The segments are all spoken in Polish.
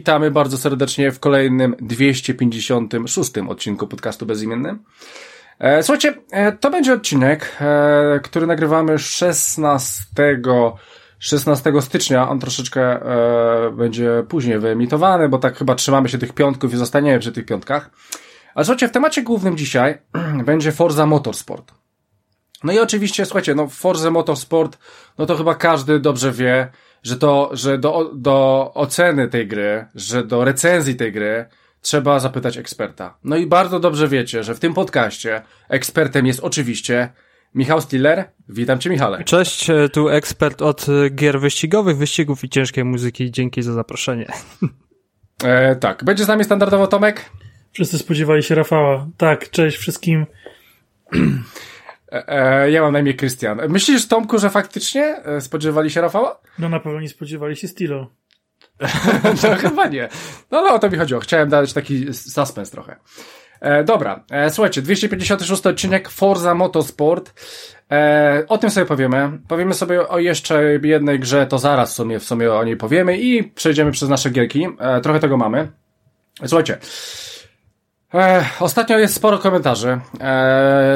witamy bardzo serdecznie w kolejnym 256 odcinku podcastu bezimiennym. E, słuchajcie, e, to będzie odcinek, e, który nagrywamy 16, 16 stycznia. On troszeczkę będzie później wyemitowany, bo tak chyba trzymamy się tych piątków i zostaniemy przy tych piątkach. Ale słuchajcie, w temacie głównym dzisiaj będzie Forza Motorsport. No i oczywiście, słuchajcie, no Forza Motorsport, no to chyba każdy dobrze wie, że to, że do, do oceny tej gry, że do recenzji tej gry trzeba zapytać eksperta. No i bardzo dobrze wiecie, że w tym podcaście ekspertem jest oczywiście Michał Stiller. Witam Cię, Michale. Cześć, e, tu ekspert od e, gier wyścigowych, wyścigów i ciężkiej muzyki. Dzięki za zaproszenie. E, tak, będzie z nami standardowo Tomek. Wszyscy spodziewali się Rafała. Tak, cześć wszystkim. E, e, ja mam na imię Krystian. Myślisz, Tomku, że faktycznie e, spodziewali się Rafała? No na pewno nie spodziewali się Stilo. no chyba nie. No ale o to mi chodziło. Chciałem dać taki suspens trochę. E, dobra, e, słuchajcie, 256 odcinek Forza Motorsport. E, o tym sobie powiemy. Powiemy sobie o jeszcze jednej grze, to zaraz w sumie, w sumie o niej powiemy i przejdziemy przez nasze gierki. E, trochę tego mamy. Słuchajcie, Ostatnio jest sporo komentarzy.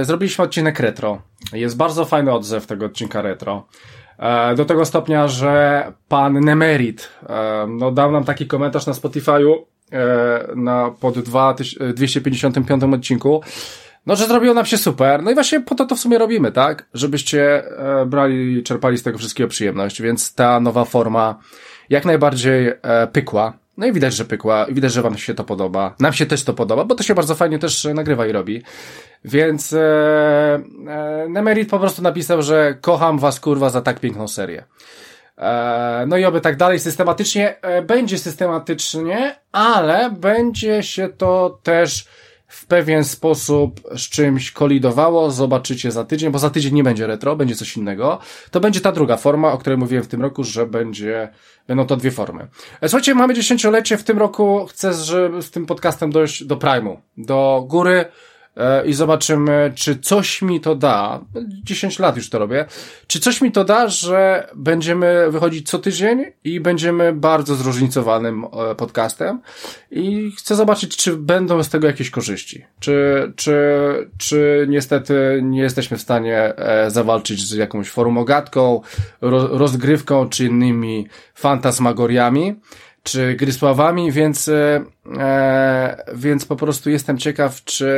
Zrobiliśmy odcinek retro. Jest bardzo fajny odzew tego odcinka retro. Do tego stopnia, że pan Nemerit no, dał nam taki komentarz na Spotify'u na pod 2, 255 odcinku. No, że zrobiło nam się super. No i właśnie po to to w sumie robimy, tak? Żebyście brali, czerpali z tego wszystkiego przyjemność. Więc ta nowa forma jak najbardziej pykła. No i widać, że pykła, widać, że wam się to podoba. Nam się też to podoba, bo to się bardzo fajnie też nagrywa i robi. Więc e, e, Nemerit po prostu napisał, że kocham was kurwa za tak piękną serię. E, no i oby tak dalej systematycznie. E, będzie systematycznie, ale będzie się to też w pewien sposób z czymś kolidowało, zobaczycie za tydzień, bo za tydzień nie będzie retro, będzie coś innego. To będzie ta druga forma, o której mówiłem w tym roku, że będzie, będą to dwie formy. Słuchajcie, mamy dziesięciolecie, w tym roku chcę że z tym podcastem dojść do Prime'u, do góry, i zobaczymy, czy coś mi to da. 10 lat już to robię. Czy coś mi to da, że będziemy wychodzić co tydzień i będziemy bardzo zróżnicowanym e, podcastem i chcę zobaczyć, czy będą z tego jakieś korzyści. Czy, czy, czy niestety nie jesteśmy w stanie e, zawalczyć z jakąś forumogatką, rozgrywką, czy innymi fantasmagoriami czy gry sławami, więc, e, e, więc po prostu jestem ciekaw, czy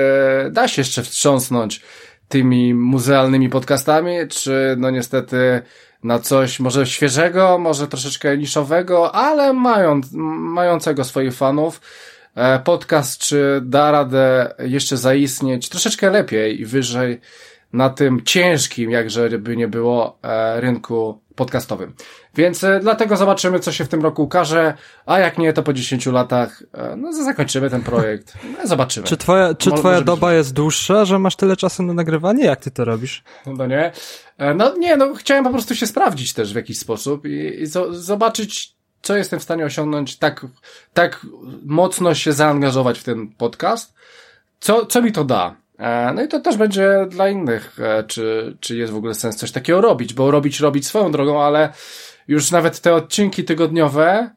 da się jeszcze wstrząsnąć tymi muzealnymi podcastami, czy no niestety na coś może świeżego, może troszeczkę niszowego, ale mając, mającego swoich fanów, e, podcast czy da radę jeszcze zaistnieć troszeczkę lepiej i wyżej na tym ciężkim, jakże by nie było, e, rynku podcastowym. Więc e, dlatego zobaczymy, co się w tym roku ukaże, a jak nie, to po 10 latach, e, no zakończymy ten projekt. No, zobaczymy. Czy twoja, czy twoja doba jest dłuższa, że masz tyle czasu na nagrywanie? Jak ty to robisz? No nie. No nie, no chciałem po prostu się sprawdzić też w jakiś sposób i, i zobaczyć, co jestem w stanie osiągnąć, tak, tak mocno się zaangażować w ten podcast. Co, co mi to da? E, no i to też będzie dla innych, e, czy, czy jest w ogóle sens coś takiego robić, bo robić, robić swoją drogą, ale już nawet te odcinki tygodniowe,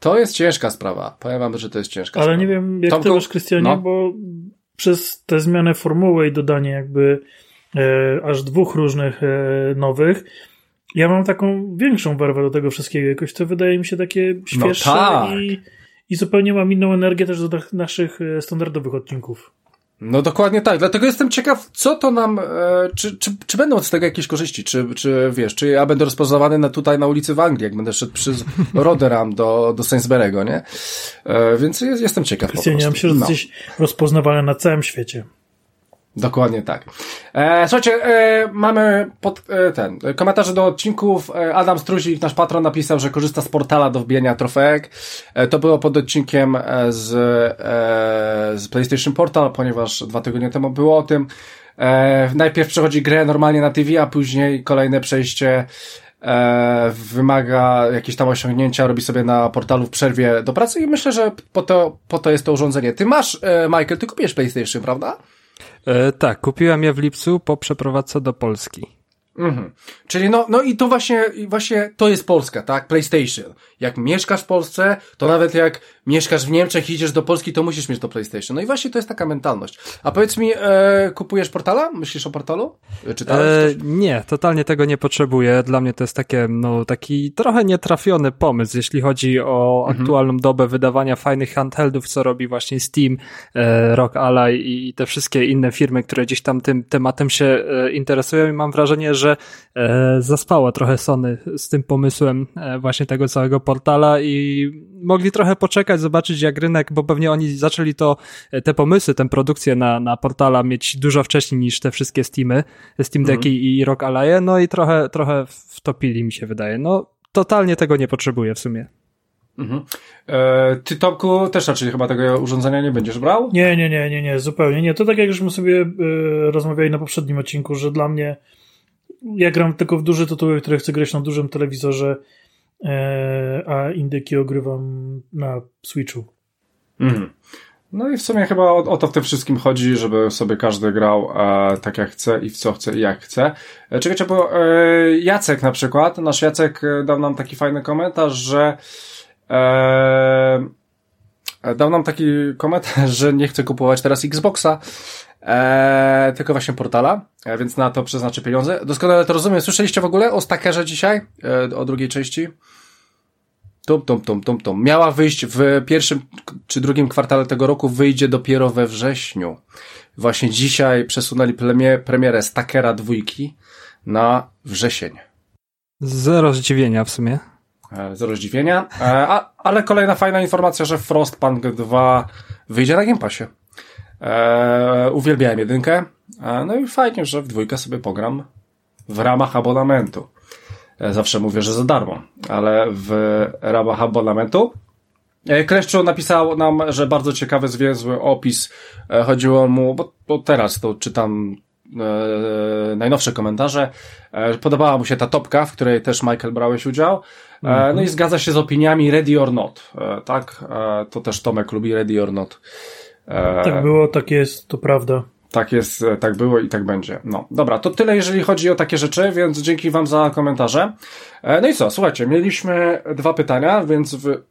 to jest ciężka sprawa. Powiem wam, że to jest ciężka ale sprawa. Ale nie wiem, jak Tomku? ty masz, Krystianie, no. bo przez tę zmianę formuły i dodanie jakby e, aż dwóch różnych e, nowych, ja mam taką większą werwę do tego wszystkiego. Jakoś to wydaje mi się takie świeższe no tak. i, i zupełnie mam inną energię też do naszych e, standardowych odcinków. No dokładnie tak, dlatego jestem ciekaw, co to nam, e, czy, czy, czy będą z tego jakieś korzyści, czy, czy wiesz, czy ja będę rozpoznawany na, tutaj na ulicy w Anglii, jak będę szedł przez Roderam do, do Sainsbury'ego, nie? E, więc jest, jestem ciekaw Christian, ja myślę, że no. jesteś rozpoznawany na całym świecie. Dokładnie tak. E, słuchajcie, e, mamy pod, e, ten, komentarze do odcinków. E, Adam Struzik, nasz patron, napisał, że korzysta z portala do wbijania trofeek. E, to było pod odcinkiem e, z, e, z PlayStation Portal, ponieważ dwa tygodnie temu było o tym. E, najpierw przechodzi grę normalnie na TV, a później kolejne przejście e, wymaga jakieś tam osiągnięcia, robi sobie na portalu w przerwie do pracy i myślę, że po to, po to jest to urządzenie. Ty masz, e, Michael, ty kupisz PlayStation, prawda? E, tak, kupiłem je w lipcu po przeprowadzce do Polski. Mhm. Czyli no, no i to właśnie, właśnie to jest Polska, tak? PlayStation. Jak mieszkasz w Polsce, to nawet jak mieszkasz w Niemczech, idziesz do Polski, to musisz mieć to PlayStation. No i właśnie to jest taka mentalność. A powiedz mi, e, kupujesz portala? Myślisz o portalu? Czytałeś e, nie, totalnie tego nie potrzebuję. Dla mnie to jest takie, no, taki trochę nietrafiony pomysł, jeśli chodzi o mhm. aktualną dobę wydawania fajnych handheldów, co robi właśnie Steam, e, Rock Ally i te wszystkie inne firmy, które gdzieś tam tym tematem się e, interesują i mam wrażenie, że e, zaspała trochę Sony z tym pomysłem e, właśnie tego całego portala i mogli trochę poczekać, zobaczyć jak rynek, bo pewnie oni zaczęli to, e, te pomysły, tę produkcję na, na portala mieć dużo wcześniej niż te wszystkie Steamy, Steam Decki mhm. i Rock Ally, no i trochę, trochę wtopili mi się wydaje. No, totalnie tego nie potrzebuję w sumie. Mhm. E, ty, Tomku, też raczej chyba tego urządzenia nie będziesz brał? Nie, nie, nie, nie, nie, zupełnie nie. To tak jak żeśmy sobie e, rozmawiali na poprzednim odcinku, że dla mnie ja gram tylko w duże tytuły, które chcę grać na dużym telewizorze, a indyki ogrywam na Switchu. Mhm. No i w sumie chyba o, o, to w tym wszystkim chodzi, żeby sobie każdy grał e, tak jak chce i w co chce i jak chce. E, czy wiecie, bo e, Jacek na przykład, nasz Jacek e, dał nam taki fajny komentarz, że e, dał nam taki komentarz, że nie chce kupować teraz Xboxa, e, tylko właśnie portala, e, więc na to przeznaczy pieniądze. Doskonale to rozumiem. Słyszeliście w ogóle o Stackerze dzisiaj? E, o drugiej części? Tum, tum, tum, tum, tum. Miała wyjść w pierwszym czy drugim kwartale tego roku, wyjdzie dopiero we wrześniu. Właśnie dzisiaj przesunęli premier, premierę Stakera dwójki na wrzesień. Zero zdziwienia w sumie. E, zero zdziwienia. A, ale kolejna fajna informacja, że Frostpunk 2 wyjdzie na Game Passie. E, uwielbiałem jedynkę. E, no i fajnie, że w dwójkę sobie pogram w ramach abonamentu. E, zawsze mówię, że za darmo, ale w ramach abonamentu. E, Kleszczu napisał nam, że bardzo ciekawy, zwięzły opis. E, chodziło mu, bo, bo teraz to czytam e, najnowsze komentarze. E, podobała mu się ta topka, w której też Michael brałeś udział. E, mm -hmm. No i zgadza się z opiniami Ready or Not. tak? to też Tomek lubi Ready or Not. Tak było, tak jest, to prawda. Tak jest, e, tak było i tak będzie. No, dobra, to tyle jeżeli chodzi o takie rzeczy, więc dzięki Wam za komentarze. E, no i co, słuchajcie, mieliśmy dwa pytania, więc w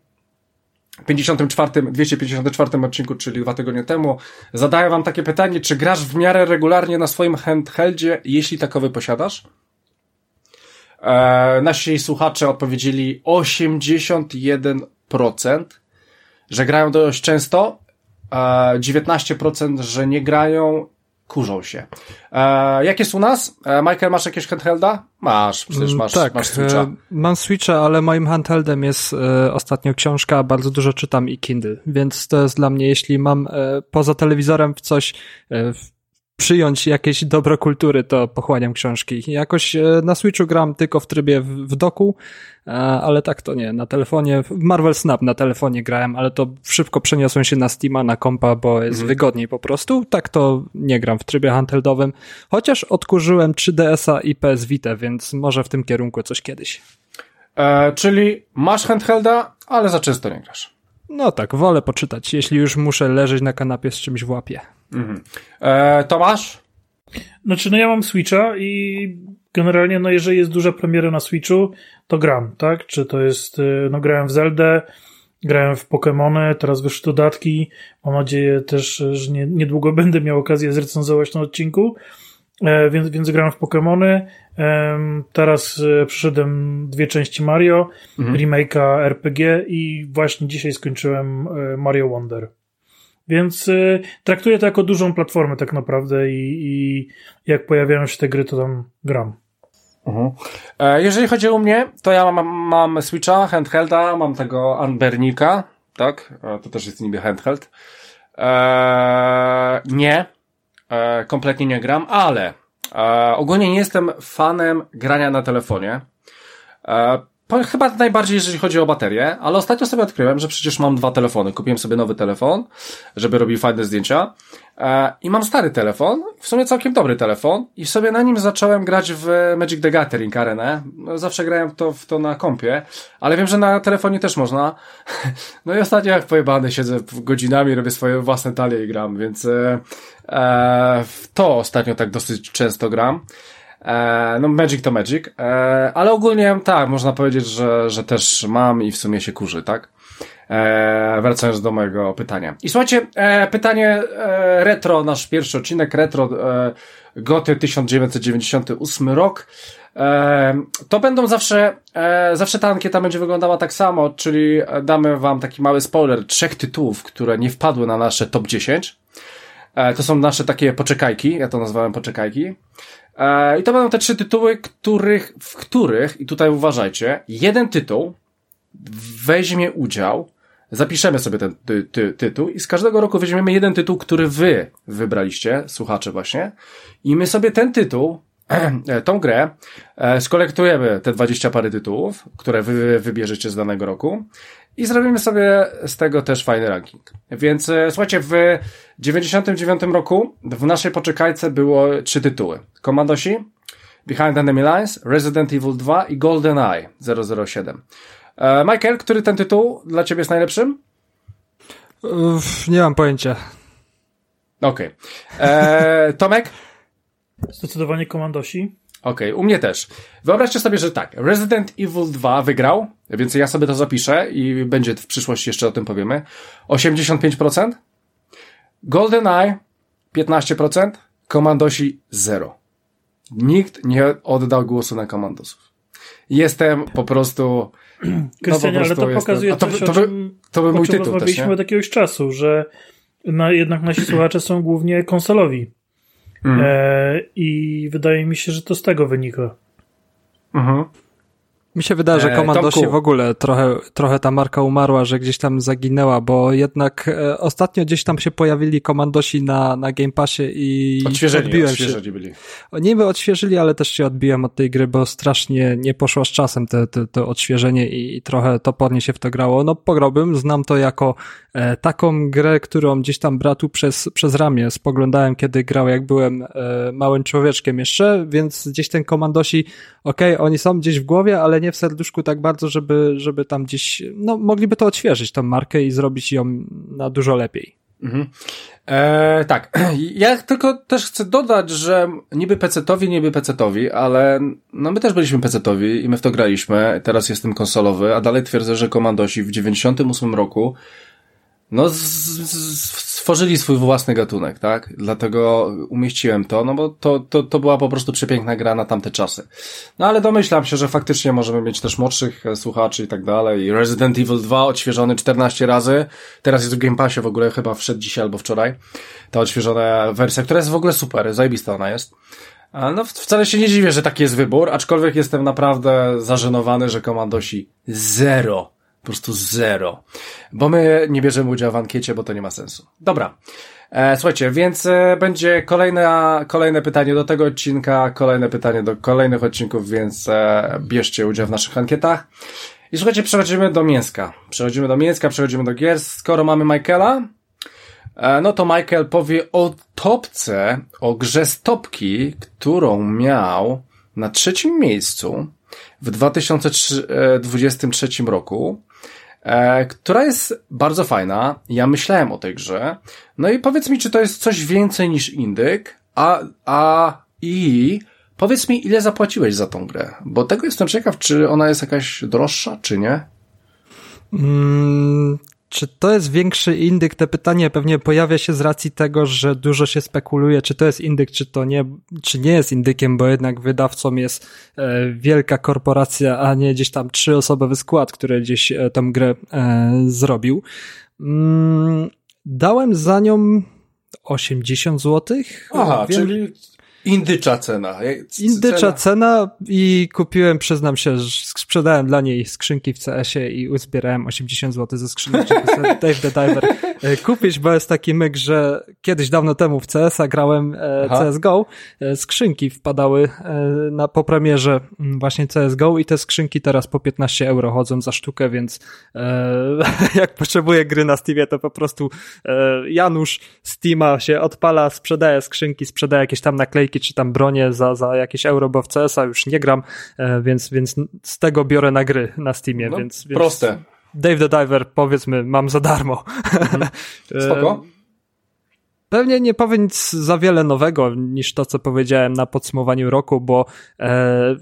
54, 254 odcinku, czyli dwa tygodnie temu, zadaję Wam takie pytanie, czy grasz w miarę regularnie na swoim handheldzie, jeśli takowy posiadasz? E, nasi słuchacze odpowiedzieli 81%, że grają dość często, 19%, że nie grają, kurzą się. E, jak jest u nas? E, Michael, masz jakieś handhelda? Masz, przecież mm, masz, tak, masz Switcha. E, mam Switcha, ale moim handheldem jest e, ostatnio książka, bardzo dużo czytam i Kindle, więc to jest dla mnie, jeśli mam e, poza telewizorem w coś e, przyjąć jakieś dobro kultury, to pochłaniam książki. Jakoś e, na Switchu gram tylko w trybie w, doku, e, ale tak to nie. Na telefonie, w Marvel Snap na telefonie grałem, ale to szybko przeniosłem się na Steama, na kompa, bo jest mhm. wygodniej po prostu. Tak to nie gram w trybie handheldowym, chociaż odkurzyłem 3DS-a i PS Vita, więc może w tym kierunku coś kiedyś. E, czyli masz handhelda, ale za często nie grasz. No tak, wolę poczytać, jeśli już muszę leżeć na kanapie z czymś w łapie. Mhm. E, Tomasz? Znaczy, no ja mam Switcha i generalnie, no jeżeli jest duża premiera na Switchu, to gram, tak? Czy to jest, y, no grałem w Zeldę, grałem w Pokémony, teraz wyszły dodatki, mam nadzieję też, że nie, niedługo będę miał okazję zrecenzować na odcinku, e, więc, więc grałem w Pokémony, teraz e, przyszedłem dwie części Mario, mhm. remake'a RPG i właśnie dzisiaj skończyłem e, Mario Wonder. Więc y, traktuję to jako dużą platformę tak naprawdę i, i jak pojawiają się te gry, to tam gram. Mhm. E, jeżeli chodzi o mnie, to ja mam, mam Switcha, handhelda, mam tego Unbernika, tak? E, to też jest niby handheld. E, nie, e, kompletnie nie gram, ale e, ogólnie nie jestem fanem grania na telefonie. Chyba najbardziej, jeżeli chodzi o baterię, ale ostatnio sobie odkryłem, że przecież mam dwa telefony. Kupiłem sobie nowy telefon, żeby robił fajne zdjęcia. E, I mam stary telefon, w sumie całkiem dobry telefon, i sobie na nim zacząłem grać w Magic the Gathering Arenę. No, zawsze grałem to, w to na kompie, ale wiem, że na telefonie też można. No i ostatnio jak pojebany siedzę godzinami, robię swoje własne talie i gram, więc e, e, w to ostatnio tak dosyć często gram. E, no Magic to Magic, e, ale ogólnie tak, można powiedzieć, że, że też mam i w sumie się kurzy, tak? E, wracając do mojego pytania. I słuchajcie, pytanie retro, nasz pierwszy odcinek retro Goty 1998 rok. To będą zawsze, e, zawsze ta ankieta będzie wyglądała tak samo, czyli damy wam taki mały spoiler trzech tytułów, które nie wpadły na nasze top 10. E, to są nasze takie poczekajki, ja to nazwałem poczekajki. E, I to będą te trzy tytuły, których, w których, i tutaj uważajcie, jeden tytuł weźmie udział, zapiszemy sobie ten ty, ty, tytuł i z każdego roku weźmiemy jeden tytuł, który wy wybraliście, słuchacze właśnie, i my sobie ten tytuł, tą grę, e, skolektujemy te 20 pary tytułów, które wy wybierzecie z danego roku i zrobimy sobie z tego też fajny ranking. Więc e, słuchajcie, w 99 roku w naszej poczekajce było trzy tytuły. Commandosi, Behind Enemy Lines, Resident Evil 2 i GoldenEye 007. E, Michael, który ten tytuł dla ciebie jest najlepszym? Uff, nie mam pojęcia. Okej. Okay. E, Tomek? Zdecydowanie Komandosi. Okej, okay, u mnie też. Wyobraźcie sobie, że tak, Resident Evil 2 wygrał, więc ja sobie to zapiszę i będzie w przyszłości jeszcze o tym powiemy. 85%, GoldenEye 15%, Komandosi 0. Nikt nie oddał głosu na komandosów. Jestem po prostu. Krystianie, no, ale to pokazuje to, coś, to, by, to by mój tytuł też, nie? od jakiegoś czasu, że na, jednak nasi słuchacze są głównie konsolowi. Mm. E, I wydaje mi się, że to z tego wynika. Mhm. Mi się wydaje, że Komandosi e, w ogóle trochę, trochę ta marka umarła, że gdzieś tam zaginęła, bo jednak e, ostatnio gdzieś tam się pojawili Komandosi na, na Game Passie i odświeżeli, odbiłem odświeżeli się. byli. Niby odświeżyli, ale też się odbiłem od tej gry, bo strasznie nie poszło z czasem to te, te odświeżenie i, i trochę topornie się w to grało. No pograłbym, znam to jako e, taką grę, którą gdzieś tam bratu przez, przez ramię spoglądałem, kiedy grał, jak byłem e, małym człowieczkiem jeszcze, więc gdzieś ten Komandosi, okej, okay, oni są gdzieś w głowie, ale nie w serduszku tak bardzo, żeby, żeby tam gdzieś, no mogliby to odświeżyć, tą markę i zrobić ją na dużo lepiej. Mhm. E, tak, ja tylko też chcę dodać, że niby pecetowi, niby pecetowi, ale no my też byliśmy pecetowi i my w to graliśmy, teraz jestem konsolowy, a dalej twierdzę, że komandosi w 98 roku no, z, z, stworzyli swój własny gatunek, tak? Dlatego umieściłem to, no bo to, to, to była po prostu przepiękna gra na tamte czasy. No ale domyślam się, że faktycznie możemy mieć też młodszych e, słuchaczy i tak dalej. Resident Evil 2 odświeżony 14 razy. Teraz jest w Game Passie w ogóle, chyba wszedł dzisiaj albo wczoraj. Ta odświeżona wersja, która jest w ogóle super, zajebista ona jest. No wcale się nie dziwię, że taki jest wybór, aczkolwiek jestem naprawdę zażenowany, że komandosi zero po prostu zero. Bo my nie bierzemy udziału w ankiecie, bo to nie ma sensu. Dobra. E, słuchajcie, więc e, będzie kolejne, kolejne pytanie do tego odcinka, kolejne pytanie do kolejnych odcinków, więc e, bierzcie udział w naszych ankietach. I słuchajcie, przechodzimy do mięska. Przechodzimy do mięska, przechodzimy do gier. Skoro mamy Michaela, e, no to Michael powie o topce, o grze stopki, którą miał na trzecim miejscu w 2023 e, roku która jest bardzo fajna. Ja myślałem o tej grze. No i powiedz mi, czy to jest coś więcej niż indyk, a, a i powiedz mi, ile zapłaciłeś za tą grę, bo tego jestem ciekaw, czy ona jest jakaś droższa, czy nie? Mm, czy to jest większy indyk? Te pytanie pewnie pojawia się z racji tego, że dużo się spekuluje, czy to jest indyk, czy to nie, czy nie jest indykiem, bo jednak wydawcą jest e, wielka korporacja, a nie gdzieś tam trzyosobowy skład, który gdzieś e, tą grę e, zrobił. Mm, dałem za nią 80 zł. Aha, Wiem, czyli Indycza cena. Indycza cena. i kupiłem, przyznam się, że sprzedałem dla niej skrzynki w CS-ie i uzbierałem 80 zł ze skrzynek, żeby Dave the Diver e, kupić, bo jest taki myk, że kiedyś dawno temu w CS-a grałem e, CSGO, e, skrzynki wpadały na, po premierze właśnie CSGO i te skrzynki teraz po 15 euro chodzą za sztukę, więc jak potrzebuję gry na Steamie, to po prostu Janusz Steama się odpala, sprzedaje skrzynki, sprzedaje jakieś tam naklejki czy tam bronię za, za jakieś euro, bo w CS-a już nie gram, e, więc, więc z tego biorę na gry na Steamie, no, więc, więc... Proste. Dave the Diver, powiedzmy, mam za darmo. Mhm. Spoko. Pewnie nie powiem nic za wiele nowego niż to, co powiedziałem na podsumowaniu roku, bo e,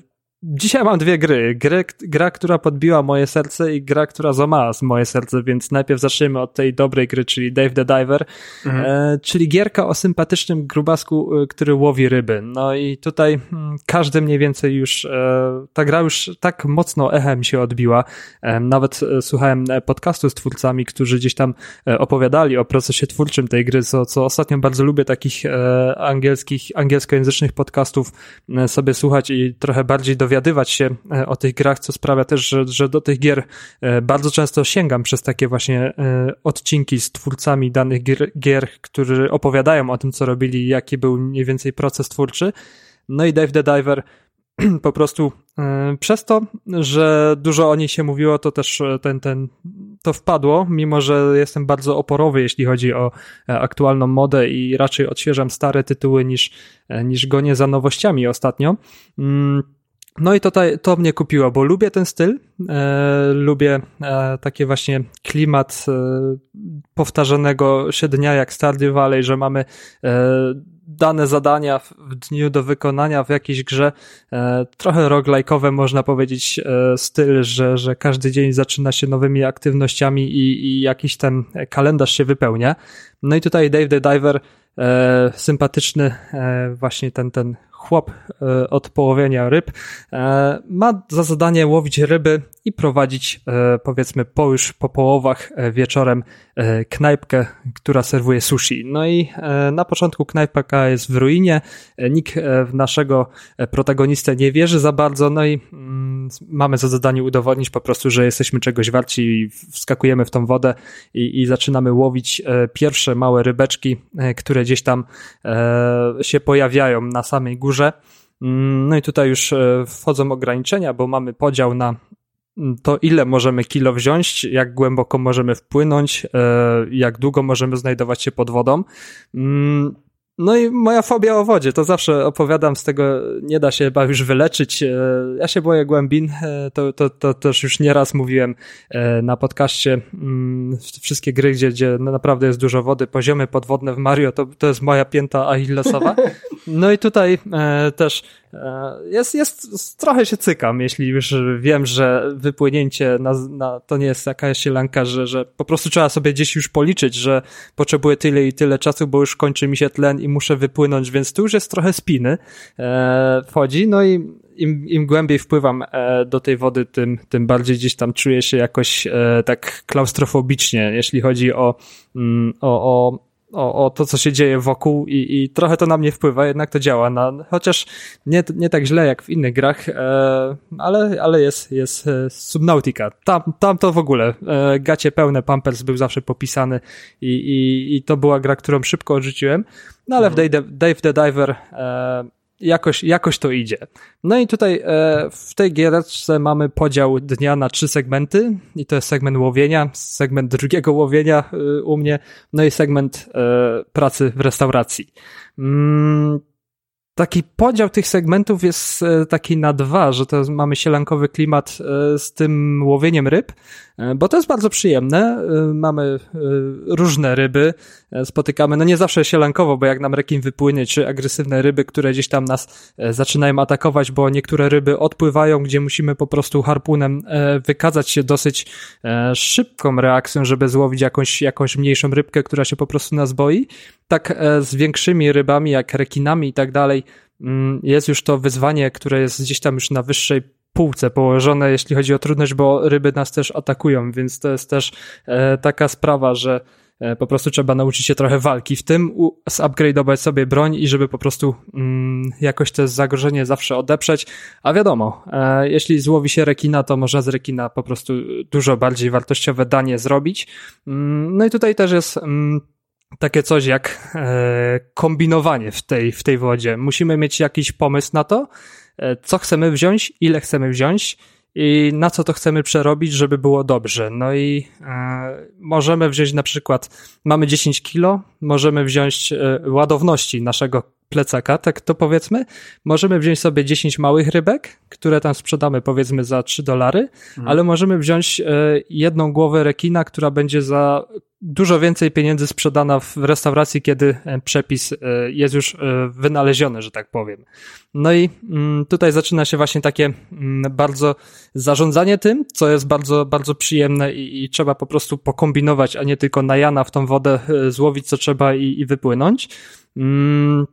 Dzisiaj mam dwie gry. gry. Gra, która podbiła moje serce i gra, która złamała moje serce, więc najpierw zaczniemy od tej dobrej gry, czyli Dave the Diver, mhm. e, czyli gierka o sympatycznym grubasku, e, który łowi ryby. No i tutaj hmm, każdy mniej więcej już, e, ta gra już tak mocno echem się odbiła. E, nawet e, słuchałem e, podcastu z twórcami, którzy gdzieś tam opowiadali o procesie twórczym tej gry, co, co ostatnio bardzo lubię takich angielskich, angielskojęzycznych podcastów sobie słuchać i trochę bardziej dowiadywać dowiadywać się e, o tych grach, co sprawia też, że, że do tych gier e, bardzo często sięgam przez takie właśnie e, odcinki z twórcami danych gier, gier którzy opowiadają o tym, co robili, jaki był mniej więcej proces twórczy. No i Dave the Diver po prostu przez to, że dużo o niej się mówiło, to też ten, ten, to wpadło, mimo że jestem bardzo oporowy, jeśli chodzi o aktualną modę i raczej odświeżam stare tytuły niż, niż gonię za nowościami ostatnio. No i to, to mnie kupiło, bo lubię ten styl, e, lubię e, takie właśnie klimat e, powtarzanego siednia jak Stardew Valley, że mamy e, dane zadania w dniu do wykonania w jakiejś grze, e, trochę roguelike'owe można powiedzieć e, styl, że, że każdy dzień zaczyna się nowymi aktywnościami i, i jakiś ten kalendarz się wypełnia. No i tutaj Dave the Diver sympatyczny właśnie ten, ten chłop e, od połowienia ryb, e, ma za zadanie łowić ryby i prowadzić, e, powiedzmy, po już po połowach wieczorem knajpkę, która serwuje sushi. No i na początku knajpka jest w ruinie, nikt w naszego protagonistę nie wierzy za bardzo, no i mm, mamy za zadanie udowodnić po prostu, że jesteśmy czegoś warci i wskakujemy w tą wodę i, i zaczynamy łowić pierwsze małe rybeczki, które gdzieś tam się pojawiają na samej górze górze. Mm, no i tutaj już e, wchodzą ograniczenia, bo mamy podział na mm, to, ile możemy kilo wziąć, jak głęboko możemy wpłynąć, e, jak długo możemy znajdować się pod wodą. Mm, no i moja fobia o wodzie, to zawsze opowiadam z tego, nie da się chyba już wyleczyć. E, ja się boję głębin, to, to, to też już nieraz mówiłem na podcaście. Wszystkie gry, gdzie, gdzie naprawdę jest dużo wody, poziomy podwodne w Mario, to, to jest moja pięta Achillesowa. No i tutaj też jest, jest, trochę się cykam, jeśli już wiem, że wypłynięcie na, na, to nie jest jakaś sielanka, że, że po prostu trzeba sobie gdzieś już policzyć, że potrzebuję tyle i tyle czasu, bo już kończy mi się tlen i muszę wypłynąć, więc tu już jest trochę spiny e, wchodzi, no i im, im głębiej wpływam e, do tej wody, tym, tym bardziej gdzieś tam czuję się jakoś e, tak klaustrofobicznie, jeśli chodzi o, mm, o, o o, o to, co się dzieje wokół i, i trochę to na mnie wpływa, jednak to działa, na, chociaż nie, nie tak źle jak w innych grach, e, ale, ale jest, jest e, Subnautica. Tam, tam to w ogóle, e, gacie pełne, Pampers był zawsze popisany i, i, i to była gra, którą szybko odrzuciłem, no ale mhm. w Dave, Dave the Diver e, jakoś, jakoś to idzie. No i tutaj e, w tej giereczce mamy podział dnia na trzy segmenty i to jest segment łowienia, segment drugiego łowienia e, u mnie, no i segment e, pracy w restauracji. Mm, taki podział tych segmentów jest e, taki na dwa, że to mamy sielankowy klimat e, z tym łowieniem ryb, e, bo to jest bardzo przyjemne. Mamy różne ryby, spotykamy, no nie zawsze sielankowo, bo jak nam rekin wypłynie, czy agresywne ryby, które gdzieś tam nas zaczynają atakować, bo niektóre ryby odpływają, gdzie musimy po prostu harpunem wykazać się dosyć szybką reakcją, żeby złowić jakąś, jakąś mniejszą rybkę, która się po prostu nas boi. Tak z większymi rybami, jak rekinami i tak dalej, mm, jest już to wyzwanie, które jest gdzieś tam już na wyższej półce położone, jeśli chodzi o trudność, bo ryby nas też atakują, więc to jest też e, taka sprawa, że e, po prostu trzeba nauczyć się trochę walki w tym, zupgrade'ować sobie broń i żeby po prostu mm, jakoś to zagrożenie zawsze odeprzeć. A wiadomo, e, jeśli złowi się rekina, to można z rekina po prostu dużo bardziej wartościowe danie zrobić. Mm, no i tutaj też jest mm, takie coś jak e, kombinowanie w tej, w tej wodzie. Musimy mieć jakiś pomysł na to, e, co chcemy wziąć, ile chcemy wziąć i na co to chcemy przerobić, żeby było dobrze. No i e, możemy wziąć na przykład, mamy 10 kilo, możemy wziąć e, ładowności naszego plecaka, tak to powiedzmy, możemy wziąć sobie 10 małych rybek, które tam sprzedamy powiedzmy za 3 dolary, mhm. ale możemy wziąć e, jedną głowę rekina, która będzie za dużo więcej pieniędzy sprzedana w restauracji, kiedy e, przepis e, jest już wynaleziony, że tak powiem. No i mm, tutaj zaczyna się właśnie takie mm, bardzo zarządzanie tym, co jest bardzo, bardzo przyjemne i, i trzeba po prostu pokombinować, a nie tylko na Jana w tą wodę złowić, co trzeba i, i wypłynąć. Mm,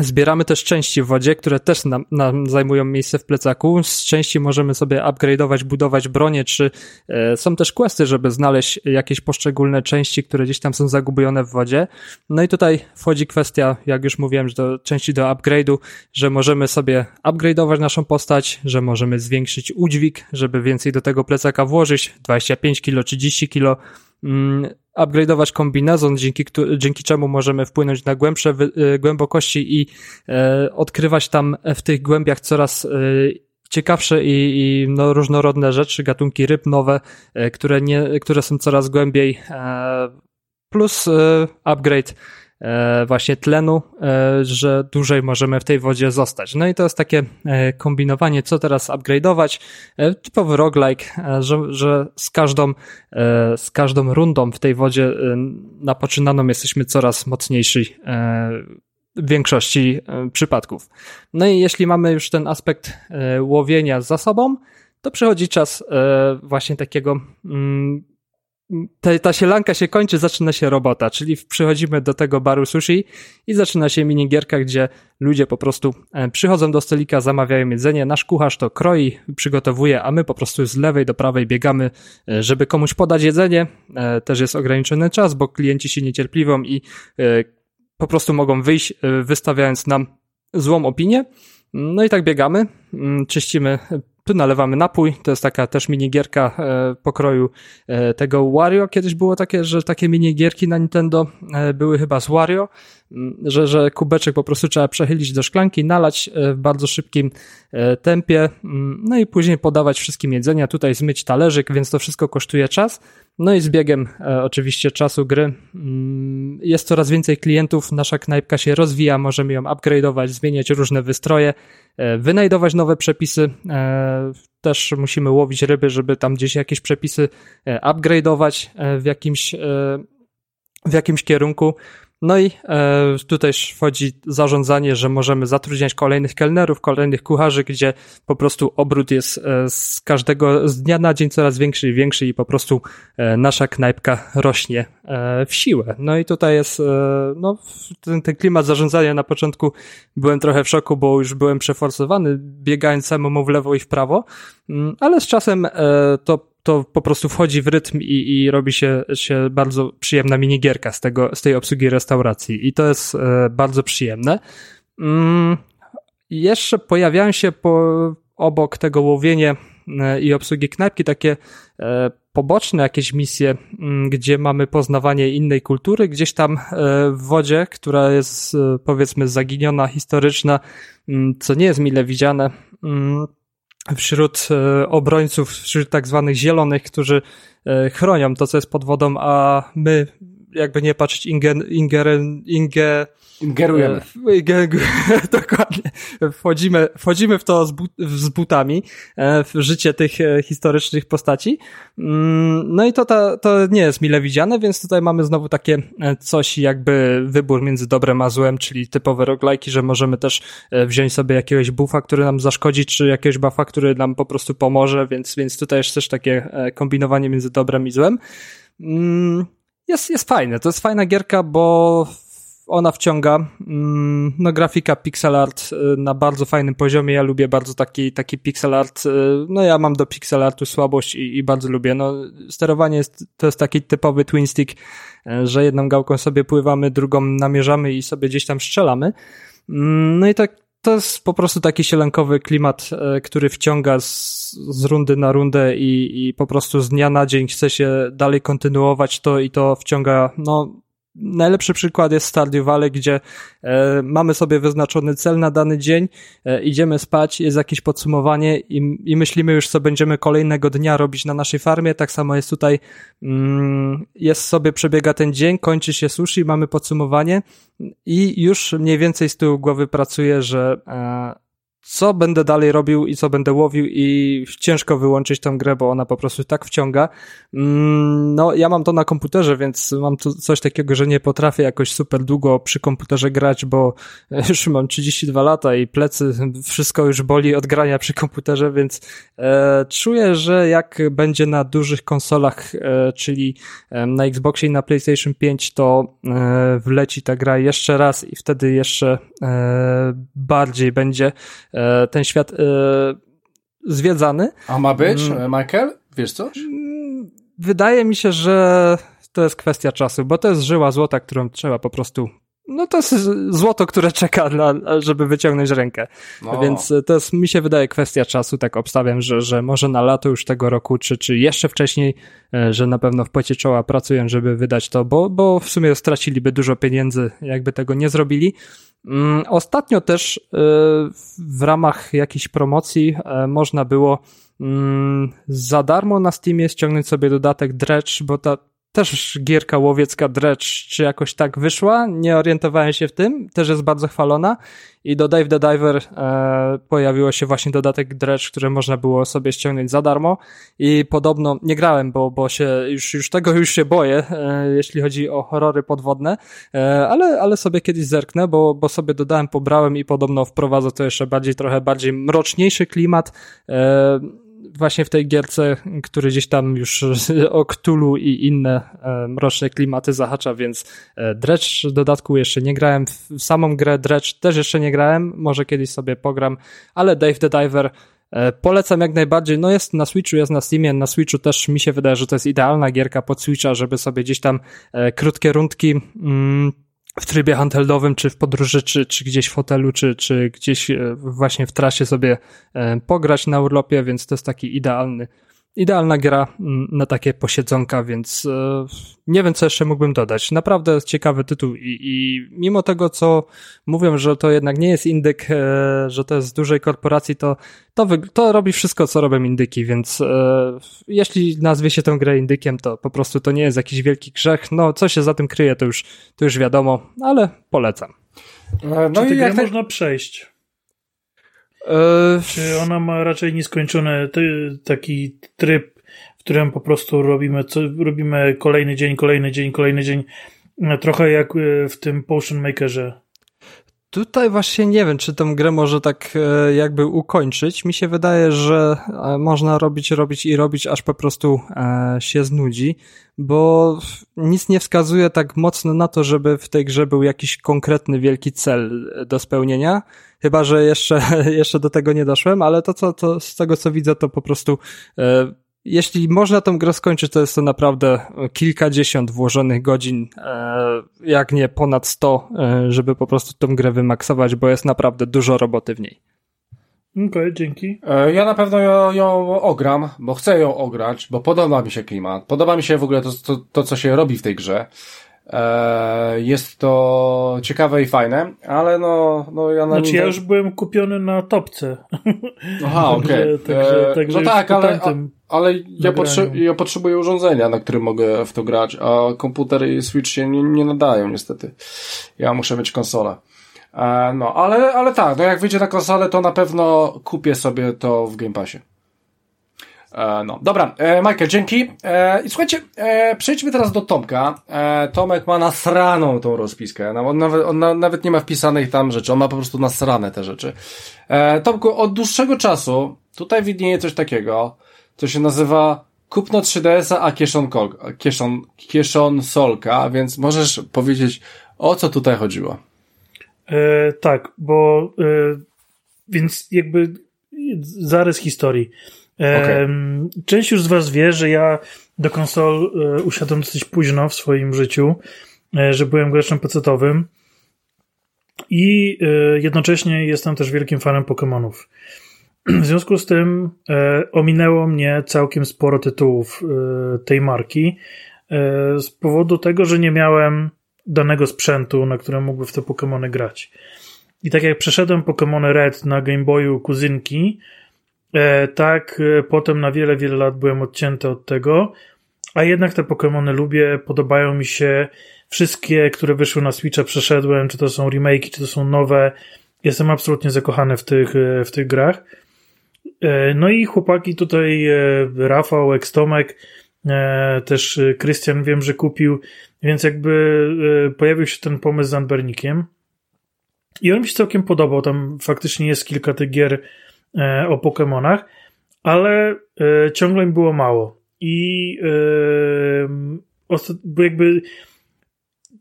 Zbieramy też części w wodzie, które też nam, nam, zajmują miejsce w plecaku. Z części możemy sobie upgrade'ować, budować bronie, czy e, są też questy, żeby znaleźć jakieś poszczególne części, które gdzieś tam są zagubione w wodzie. No i tutaj wchodzi kwestia, jak już mówiłem, że do części do upgrade'u, że możemy sobie upgrade'ować naszą postać, że możemy zwiększyć udźwig, żeby więcej do tego plecaka włożyć, 25 kg, 30 kg. Upgrade'ować kombinezon, dzięki, dzięki czemu możemy wpłynąć na głębsze y, głębokości i e, odkrywać tam w tych głębiach coraz e, ciekawsze i, i no, różnorodne rzeczy, gatunki ryb nowe, e, które, nie, które są coraz głębiej, e, plus e, upgrade. E, właśnie tlenu, e, że dłużej możemy w tej wodzie zostać. No i to jest takie e, kombinowanie, co teraz upgrade'ować. Typowy roguelike, że, że z każdą, z każdą rundą w tej wodzie napoczynaną jesteśmy coraz mocniejsi w większości przypadków. No i jeśli mamy już ten aspekt łowienia za sobą, to przychodzi czas właśnie takiego mm, ta, ta sielanka się kończy, zaczyna się robota, czyli przychodzimy do tego baru sushi i zaczyna się minigierka, gdzie ludzie po prostu e, przychodzą do stolika, zamawiają jedzenie, nasz kucharz to kroi, przygotowuje, a my po prostu z lewej do prawej biegamy, e, żeby komuś podać jedzenie. E, też jest ograniczony czas, bo klienci się niecierpliwią i po prostu mogą wyjść, wystawiając nam złą opinię. No i tak biegamy, mm, czyścimy tu nalewamy napój, to jest taka też minigierka e, pokroju e, tego Wario. Kiedyś było takie, że takie minigierki na Nintendo e, były chyba z Wario, że, że kubeczek po prostu trzeba przechylić do szklanki, nalać w bardzo szybkim tempie, no i później podawać wszystkim jedzenia, tutaj zmyć talerzyk, więc to wszystko kosztuje czas. No i z biegiem e, oczywiście czasu gry mm, jest coraz więcej klientów, nasza knajpka się rozwija, możemy ją upgrade'ować, zmieniać różne wystroje, e, wynajdować nowe przepisy. E, też musimy łowić ryby, żeby tam gdzieś jakieś przepisy e, upgrade'ować e, w jakimś, e, w jakimś kierunku. No i e, tutaj wchodzi zarządzanie, że możemy zatrudniać kolejnych kelnerów, kolejnych kucharzy, gdzie po prostu obrót jest e, z każdego z dnia na dzień coraz większy i większy i po prostu e, nasza knajpka rośnie e, w siłę. No i tutaj jest e, no, ten, ten klimat zarządzania na początku byłem trochę w szoku, bo już byłem przeforsowany, biegając samemu w lewo i w prawo, mm, ale z czasem e, to to po prostu wchodzi w rytm i, i robi się, się bardzo przyjemna minigierka z, tego, z tej obsługi restauracji i to jest e, bardzo przyjemne. Mm, jeszcze pojawiają się po, obok tego łowienia e, i obsługi knajpki takie e, poboczne jakieś misje, mm, gdzie mamy poznawanie innej kultury, gdzieś tam w wodzie, która jest powiedzmy zaginiona, historyczna, mm, co nie jest mile widziane. Wśród e, obrońców, wśród tak zwanych zielonych, którzy e, chronią to, co jest pod wodą, a my, jakby nie patrzeć, inger, inger, inger, Ingerujemy. E, dokładnie. Wchodzimy, wchodzimy w to z, but, z butami, w życie tych historycznych postaci. Mm, no i to, to, to nie jest mile widziane, więc tutaj mamy znowu takie coś jakby wybór między dobrem a złem, czyli typowe roglajki, że możemy też wziąć sobie jakiegoś buffa, który nam zaszkodzi, czy jakiegoś buffa, który nam po prostu pomoże, więc, więc tutaj jest też takie kombinowanie między dobrem i złem. Mm, jest, jest fajne. To jest fajna gierka, bo ona wciąga. Mm, no, grafika pixel art y, na bardzo fajnym poziomie. Ja lubię bardzo taki, taki pixel art. Y, no, ja mam do pixel artu słabość i, i bardzo lubię. No, sterowanie jest, to jest taki typowy twin stick, y, że jedną gałką sobie pływamy, drugą namierzamy i sobie gdzieś tam strzelamy. Mm, no i tak, to jest po prostu taki sielankowy klimat, który wciąga z, z rundy na rundę i, i po prostu z dnia na dzień chce się dalej kontynuować to i to wciąga, no, najlepszy przykład jest Stardew Valley, gdzie e, mamy sobie wyznaczony cel na dany dzień, e, idziemy spać, jest jakieś podsumowanie i, i myślimy już, co będziemy kolejnego dnia robić na naszej farmie. Tak samo jest tutaj, mm, jest sobie, przebiega ten dzień, kończy się sushi, mamy podsumowanie i już mniej więcej z tyłu głowy pracuje, że e, co będę dalej robił i co będę łowił i ciężko wyłączyć tą grę, bo ona po prostu tak wciąga. Mm, no, ja mam to na komputerze, więc mam tu coś takiego, że nie potrafię jakoś super długo przy komputerze grać, bo już mam 32 lata i plecy, wszystko już boli od grania przy komputerze, więc e, czuję, że jak będzie na dużych konsolach, e, czyli e, na Xboxie i na PlayStation 5, to e, wleci ta gra jeszcze raz i wtedy jeszcze e, bardziej będzie ten świat e, zwiedzany. A ma być, mm. Michael? Wiesz coś? Mm, wydaje mi się, że to jest kwestia czasu, bo to jest żyła złota, którą trzeba po prostu no to jest złoto, które czeka, dla, żeby wyciągnąć rękę. No. Więc to jest, mi się wydaje, kwestia czasu. Tak obstawiam, że, że może na lato już tego roku, czy, czy jeszcze wcześniej, e, że na pewno w płycie czoła pracują, żeby wydać to, bo, bo w sumie straciliby dużo pieniędzy, jakby tego nie zrobili. Mm, ostatnio też e, w ramach jakiejś promocji e, można było mm, za darmo na Steamie ściągnąć sobie dodatek Dredge, bo ta, też gierka łowiecka Dredge, czy jakoś tak wyszła, nie orientowałem się w tym, też jest bardzo chwalona. I do Dave the Diver e, pojawiło się właśnie dodatek Dredge, który można było sobie ściągnąć za darmo. I podobno, nie grałem, bo, bo się już, już tego już się boję, e, jeśli chodzi o horrory podwodne, e, ale, ale sobie kiedyś zerknę, bo, bo sobie dodałem, pobrałem i podobno wprowadza to jeszcze bardziej, trochę bardziej mroczniejszy klimat, e, właśnie w tej gierce, który gdzieś tam już o Cthulhu i inne e, mroczne klimaty zahacza, więc e, Dredge w dodatku jeszcze nie grałem, w samą grę Dredge też jeszcze nie grałem, może kiedyś sobie pogram, ale Dave the Diver e, Polecam jak najbardziej, no jest na Switchu, jest na Steamie, na Switchu też mi się wydaje, że to jest idealna gierka pod Switcha, żeby sobie gdzieś tam krótkie rundki mm, w trybie handheldowym, czy w podróży, czy, czy gdzieś w hotelu, czy, czy gdzieś e, właśnie w trasie sobie e, pograć na urlopie, więc to jest taki idealny idealna gra mm, na takie posiedzonka, więc e, nie wiem, co jeszcze mógłbym dodać. Naprawdę ciekawy tytuł i, i mimo tego, co mówią, że to jednak nie jest indyk, e, że to jest z dużej korporacji, to, to, to robi wszystko, co robią indyki, więc e, jeśli nazwie się tę grę indykiem, to po prostu to nie jest jakiś wielki grzech. No, co się za tym kryje, to już, to już wiadomo, ale polecam. No Czy i jak można przejść? Yy, Czy ona ma raczej nieskończony taki tryb, w którym po prostu robimy, co, robimy kolejny dzień, kolejny dzień, kolejny dzień, trochę jak e, w tym Potion Makerze. Tutaj właśnie nie wiem, czy tę grę może tak e, jakby ukończyć. Mi się wydaje, że e, można robić, robić i robić, aż po prostu e, się znudzi, bo nic nie wskazuje tak mocno na to, żeby w tej grze był jakiś konkretny wielki cel do spełnienia. Chyba, że jeszcze, jeszcze do tego nie doszłem, ale to, co, to z tego co widzę, to po prostu jeśli można tą grę skończyć, to jest to naprawdę kilkadziesiąt włożonych godzin, e, jak nie ponad sto, e, żeby po prostu tą grę wymaksować, bo jest naprawdę dużo roboty w niej. Okej, okay, dzięki. E, ja na pewno ją, ją, ogram, bo chcę ją ograć, bo podoba mi się klimat. Podoba mi się w ogóle to, to, to co się robi w tej grze. Jest to ciekawe i fajne, ale no, no ja na Znaczy, ja już byłem kupiony na topce. Aha, okej. Okay. także, także no tak, ale, ale ja, potrze ja potrzebuję urządzenia, na którym mogę w to grać, a komputer i Switch się nie, nie nadają niestety. Ja muszę mieć konsolę. E, no, ale, ale tak, no jak wyjdzie na konsolę, to na pewno kupię sobie to w Game Passie. E, no, dobra, e, Michael, dzięki. E, I słuchajcie, e, przejdźmy teraz do Tomka. E, Tomek ma nasraną tą rozpiskę. On nawet, on na, nawet nie ma wpisanych tam rzeczy, on ma po prostu nasrane te rzeczy. Tomku, od dłuższego czasu tutaj widnieje coś takiego, co się nazywa kupno 3DS-a, a kieszon, kieszon, kieszon solka, więc możesz powiedzieć, o co tutaj chodziło? E, tak, bo e, więc jakby zarys historii. E, okay. Część już z was wie, że ja do konsol e, usiadłem dosyć późno w swoim życiu, e, że byłem graczem pecetowym i e, jednocześnie jestem też wielkim fanem Pokémonów. W związku z tym e, ominęło mnie całkiem sporo tytułów e, tej marki e, z powodu tego, że nie miałem danego sprzętu, na którym mógłby w te Pokémony grać. I tak jak przeszedłem Pokémony Red na Game Boyu kuzynki, e, tak e, potem na wiele, wiele lat byłem odcięty od tego, a jednak te Pokémony lubię, podobają mi się wszystkie, które wyszły na Switcha przeszedłem, czy to są remake, czy to są nowe. Jestem absolutnie zakochany w tych, e, w tych grach. No i chłopaki tutaj, Rafał, Ekstomek, też Krystian wiem, że kupił, więc jakby pojawił się ten pomysł z Anbernikiem. I on mi się całkiem podobał. Tam faktycznie jest kilka tych gier e, o Pokémonach, ale e, ciągle mi było mało. I e, jakby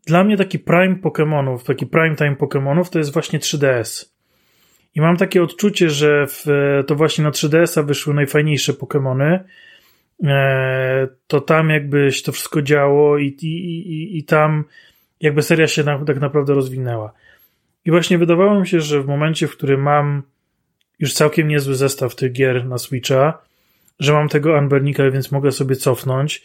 dla mnie taki prime Pokémonów, taki prime time Pokémonów to jest właśnie 3DS. I mam takie odczucie, że w, to właśnie na 3DS-a wyszły najfajniejsze Pokémony. E, to tam jakby się to wszystko działo i, i, i, i tam jakby seria się na, tak naprawdę rozwinęła. I właśnie wydawało mi się, że w momencie, w którym mam już całkiem niezły zestaw tych gier na Switcha, że mam tego Unburnika, więc mogę sobie cofnąć,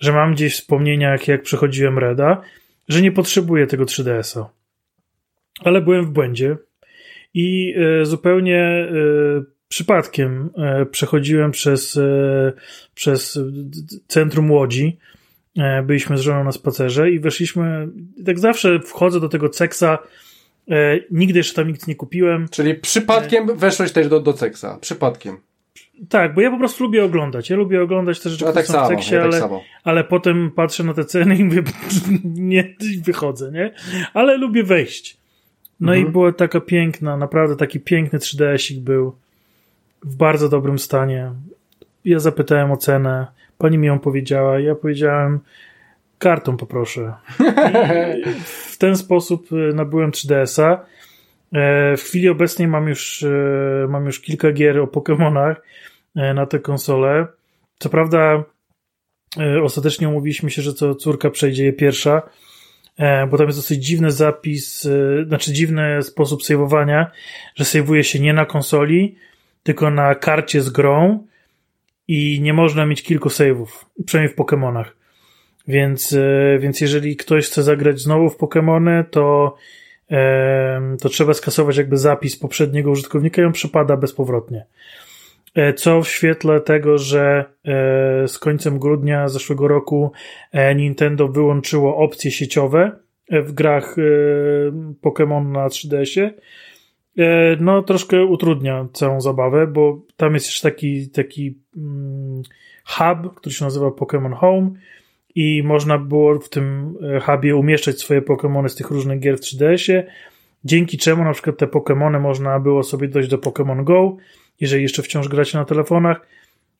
że mam gdzieś wspomnienia, jak, jak przechodziłem Reda, że nie potrzebuję tego 3DS-a. Ale byłem w błędzie i e, zupełnie e, przypadkiem e, przechodziłem przez, przez centrum Łodzi. Byliśmy z żoną na spacerze i weszliśmy, tak zawsze wchodzę do tego ceksa nigdy jeszcze tam nic nie kupiłem. Czyli przypadkiem weszłeś też do, do Ceksa. Przypadkiem. Tak, bo ja po prostu lubię oglądać. Ja lubię oglądać te rzeczy, ja które tak są w Ceksie, ja tak ale, tak ale potem patrzę na te ceny i mówię, nie, wychodzę, nie? Ale lubię wejść. No mhm. i była taka piękna, naprawdę taki piękny 3DS-ik był. W bardzo dobrym stanie. Ja zapytałem o cenę. Pani mi ją powiedziała. Ja powiedziałem, kartą poproszę. I w ten sposób y, nabyłem 3DS-a. E, w chwili obecnej mam już, e, mam już kilka gier o Pokémonach e, na tę konsolę. Co prawda, ostatecznie umówiliśmy się, że to córka przejdzie je pierwsza, bo tam jest dosyć dziwny zapis, znaczy dziwny sposób saveowania, że saveuje się nie na konsoli, tylko na karcie z grą i nie można mieć kilku save'ów, przynajmniej w Pokémonach. Więc, e, więc jeżeli ktoś chce zagrać znowu w Pokémony, to, to trzeba skasować jakby zapis poprzedniego użytkownika i on przepada bezpowrotnie. E, co w świetle tego, że e, z końcem grudnia zeszłego roku Nintendo wyłączyło opcje sieciowe w grach Pokémon na 3DS-ie, no troszkę utrudnia całą zabawę, bo tam jest jeszcze taki, taki mm, hub, który się nazywa Pokémon Home, i można było w tym e, hubie umieszczać swoje Pokémony z tych różnych gier w 3DS-ie, dzięki czemu na przykład te Pokémony można było sobie dojść do Pokémon Go, jeżeli jeszcze wciąż gracie na telefonach,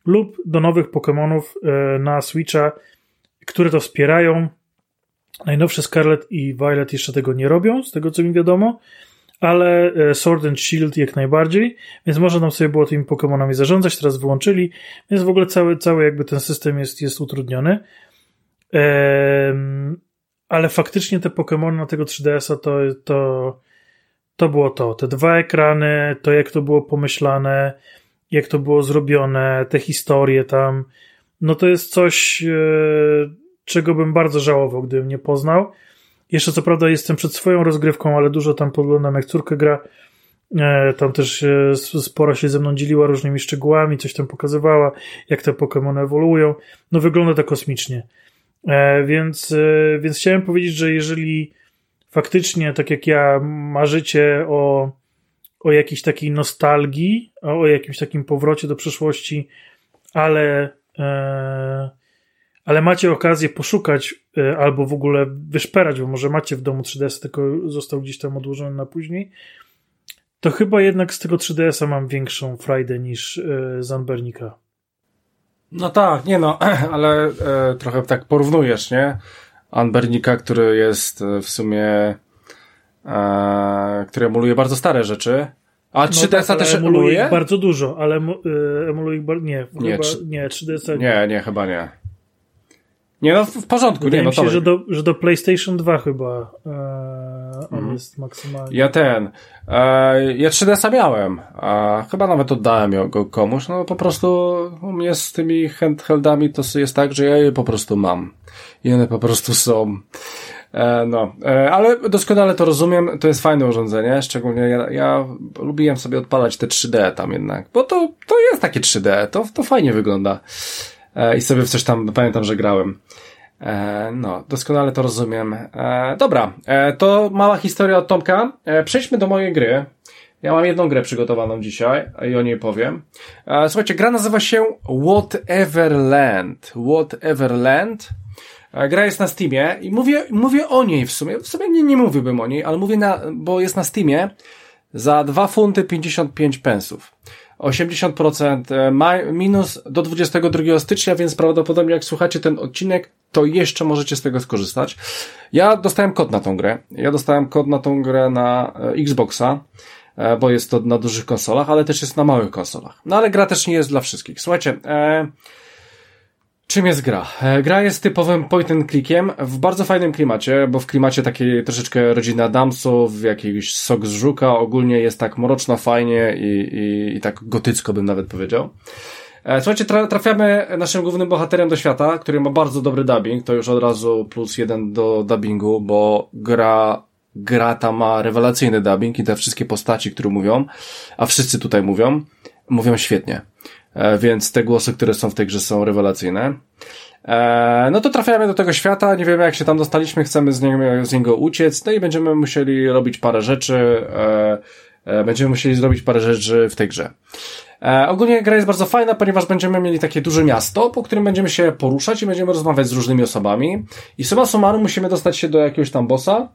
lub do nowych Pokémonów e, na Switcha, które to wspierają. Najnowsze Scarlet i Violet jeszcze tego nie robią, z tego co mi wiadomo, ale e, Sword and Shield jak najbardziej, więc można tam sobie było tymi Pokémonami zarządzać, teraz wyłączyli, więc w ogóle cały, cały jakby ten system jest, jest utrudniony ale faktycznie te Pokémony na tego 3DS-a to, to, to było to. Te dwa ekrany, to jak to było pomyślane, jak to było zrobione, te historie tam, no to jest coś, e, czego bym bardzo żałował, gdybym nie poznał. Jeszcze co prawda jestem przed swoją rozgrywką, ale dużo tam podglądam, jak córka gra. E, tam też sporo się ze mną dzieliła różnymi szczegółami, coś tam pokazywała, jak te Pokémony ewoluują. No wygląda to kosmicznie. E, więc, więc chciałem powiedzieć, że jeżeli faktycznie, tak jak ja, marzycie o, o jakiejś takiej nostalgii, o jakimś takim powrocie do przeszłości, ale, e, ale macie okazję poszukać albo w ogóle wyszperać, bo może macie w domu 3DS, tylko został gdzieś tam odłożony na później, to chyba jednak z tego 3DS-a mam większą frajdę niż z Ambernika. No tak, nie no, ale e, trochę tak porównujesz, nie? Anbernika, który jest e, w sumie, e, który emuluje bardzo stare rzeczy. A 3DS no tak, też emuluje? emuluje? bardzo dużo, ale e, emuluje nie, nie, chyba, nie 3DS nie. Nie, nie, chyba nie. Nie, no w porządku, Wydaje nie, no to. że do, że do PlayStation 2 chyba e, on mm. jest maksymalnie. Ja ten, e, ja 3DS-a miałem, a chyba nawet oddałem go komuś, no po prostu u mnie z tymi handheldami to jest tak, że ja je po prostu mam. I one po prostu są. E, no, e, ale doskonale to rozumiem, to jest fajne urządzenie, szczególnie ja, ja lubiłem sobie odpalać te 3D tam jednak, bo to, to jest takie 3D, to, to fajnie wygląda. E, I sobie w coś tam, pamiętam, że grałem. E, no, doskonale to rozumiem. E, dobra, e, to mała historia od Tomka. Przejdźmy do mojej gry. Ja mam jedną grę przygotowaną dzisiaj i o niej powiem. Słuchajcie, gra nazywa się Whateverland. Whateverland. E, gra jest na Steamie i mówię, mówię o niej w sumie. W sumie nie, nie mówiłbym o niej, ale mówię na, bo jest na Steamie za 2 funty 55 pensów. 80% e, minus do 22 stycznia, więc prawdopodobnie jak słuchacie ten odcinek, to jeszcze możecie z tego skorzystać. Ja dostałem kod na tą grę. Ja dostałem kod na tą grę na e, Xboxa, bo jest to na dużych konsolach, ale też jest na małych konsolach. No ale gra też nie jest dla wszystkich. Słuchajcie, e, Czym jest gra? E, gra jest typowym point and clickiem w bardzo fajnym klimacie, bo w klimacie takiej troszeczkę rodziny Adamsów, jakiś sok z żuka, ogólnie jest tak mroczno, fajnie i, i, i tak gotycko bym nawet powiedział. E, słuchajcie, trafiamy naszym głównym bohaterem do świata, który ma bardzo dobry dubbing, to już od razu plus jeden do dubbingu, bo gra, gra ta ma rewelacyjny dubbing i te wszystkie postaci, które mówią, a wszyscy tutaj mówią, mówią świetnie. E, więc te głosy, które są w tej grze są rewelacyjne. E, no to trafiamy do tego świata, nie wiemy jak się tam dostaliśmy, chcemy z niego, z niego uciec, no i będziemy musieli robić parę rzeczy, e, będziemy musieli zrobić parę rzeczy w tej grze. ogólnie gra jest bardzo fajna, ponieważ będziemy mieli takie duże miasto, po którym będziemy się poruszać i będziemy rozmawiać z różnymi osobami. I suma summarum musimy dostać się do jakiegoś tam bossa,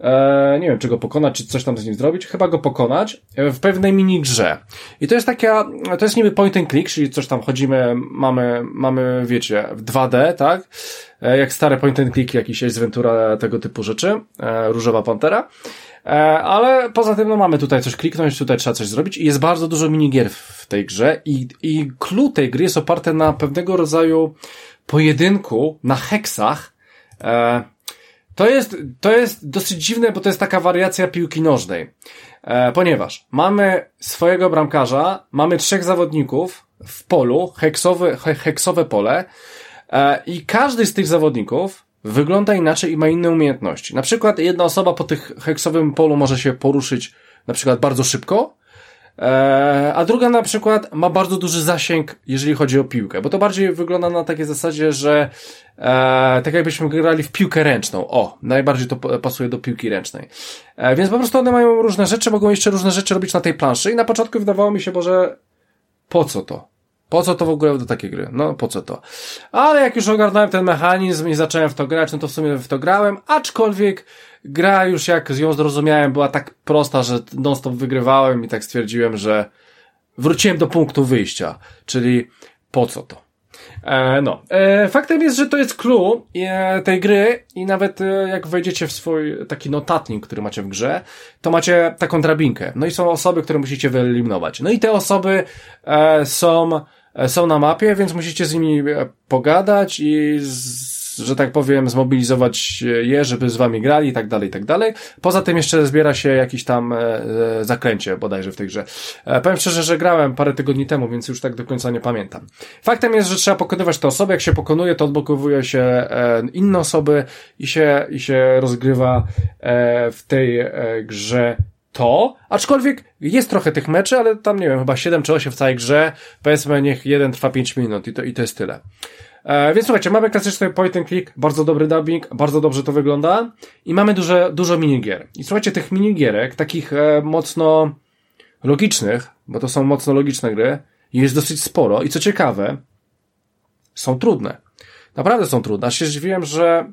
E, nie wiem, czy go pokonać, czy coś tam z nim zrobić. Chyba go pokonać e, w pewnej mini grze. I to jest taka, to jest niby point and click, czyli coś tam chodzimy, mamy, mamy, wiecie, w 2D, tak? E, jak stare point and click, jakiś Ace Ventura, tego typu rzeczy. Różowa Pantera. Ale poza tym, no mamy tutaj coś kliknąć, tutaj trzeba coś zrobić i jest bardzo dużo minigier w tej grze i, i clue tej gry jest oparte na pewnego rodzaju pojedynku, na heksach, to jest, to jest dosyć dziwne, bo to jest taka wariacja piłki nożnej. E, ponieważ mamy swojego bramkarza, mamy trzech zawodników w polu, heksowe, he, heksowe pole e, i każdy z tych zawodników wygląda inaczej i ma inne umiejętności. Na przykład jedna osoba po tych heksowym polu może się poruszyć na przykład bardzo szybko, a druga na przykład ma bardzo duży zasięg, jeżeli chodzi o piłkę, bo to bardziej wygląda na takiej zasadzie, że e, tak jakbyśmy grali w piłkę ręczną. O, najbardziej to pasuje do piłki ręcznej. E, więc po prostu one mają różne rzeczy, mogą jeszcze różne rzeczy robić na tej planszy i na początku wydawało mi się, bo że po co to? Po co to w ogóle do takiej gry? No, po co to? Ale jak już ogarnąłem ten mechanizm i zacząłem w to grać, no to w sumie w to grałem, aczkolwiek gra już jak ją zrozumiałem była tak prosta, że non-stop wygrywałem i tak stwierdziłem, że wróciłem do punktu wyjścia, czyli po co to? E, no, e, faktem jest, że to jest clue e, tej gry i nawet e, jak wejdziecie w swój taki notatnik, który macie w grze, to macie taką drabinkę. No i są osoby, które musicie wyeliminować. No i te osoby e, są, są na mapie, więc musicie z nimi pogadać i z, że tak powiem, zmobilizować je, żeby z wami grali i tak dalej, i tak dalej. Poza tym jeszcze zbiera się jakiś tam e, e, zakręcie bodajże w tej grze. E, powiem szczerze, że grałem parę tygodni temu, więc już tak do końca nie pamiętam. Faktem jest, że trzeba pokonywać te osoby. Jak się pokonuje, to odblokowuje się inne osoby i się, i się rozgrywa w tej grze to, aczkolwiek jest trochę tych meczy, ale tam nie wiem, chyba 7 czy 8 w całej grze, powiedzmy niech jeden trwa 5 minut i to, i to jest tyle. E, więc słuchajcie, mamy klasyczny point and click, bardzo dobry dubbing, bardzo dobrze to wygląda i mamy duże, dużo minigier. I słuchajcie, tych minigierek, takich e, mocno logicznych, bo to są mocno logiczne gry, jest dosyć sporo i co ciekawe, są trudne. Naprawdę są trudne. Aż się zdziwiłem, że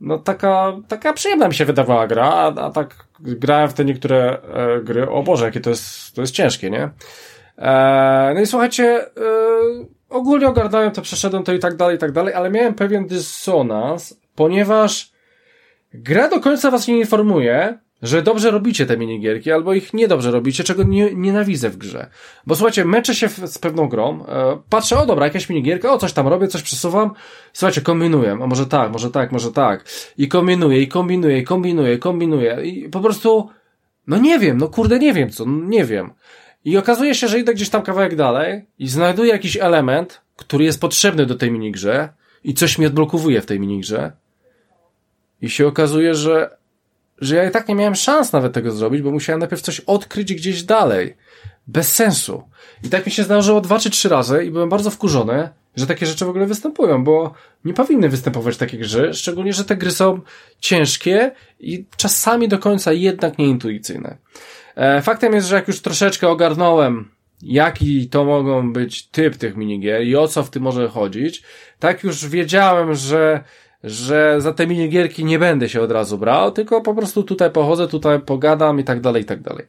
no taka, taka przyjemna mi się wydawała gra, a, a tak grałem w te niektóre e, gry, o Boże, jakie to jest, to jest ciężkie, nie? E, no i słuchajcie, e, ogólnie ogarnąłem to, przeszedłem to i tak dalej, i tak dalej, ale miałem pewien dysonans, ponieważ gra do końca was nie informuje, że dobrze robicie te minigierki, albo ich niedobrze robicie, czego nie, nienawidzę w grze. Bo słuchajcie, meczę się w, z pewną grą, e, patrzę, o dobra, jakaś minigierka, o coś tam robię, coś przesuwam, słuchajcie, kombinuję, a może tak, może tak, może tak, i kombinuję, i kombinuję, i kombinuję, i kombinuję, i po prostu, no nie wiem, no kurde, nie wiem co, no nie wiem. I okazuje się, że idę gdzieś tam kawałek dalej i znajduję jakiś element, który jest potrzebny do tej minigrze i coś mi odblokowuje w tej minigrze. i się okazuje, że, że ja i tak nie miałem szans nawet tego zrobić, bo musiałem najpierw coś odkryć gdzieś dalej. Bez sensu. I tak mi się zdarzyło dwa czy trzy razy i byłem bardzo wkurzony, że takie rzeczy w ogóle występują, bo nie powinny występować takie gry, szczególnie, że te gry są ciężkie i czasami do końca jednak nieintuicyjne. E, faktem jest, że jak już troszeczkę ogarnąłem, jaki to mogą być typ tych minigier i o co w tym może chodzić, tak już wiedziałem, że że za te minigierki nie będę się od razu brał, tylko po prostu tutaj pochodzę, tutaj pogadam i tak dalej, i tak dalej.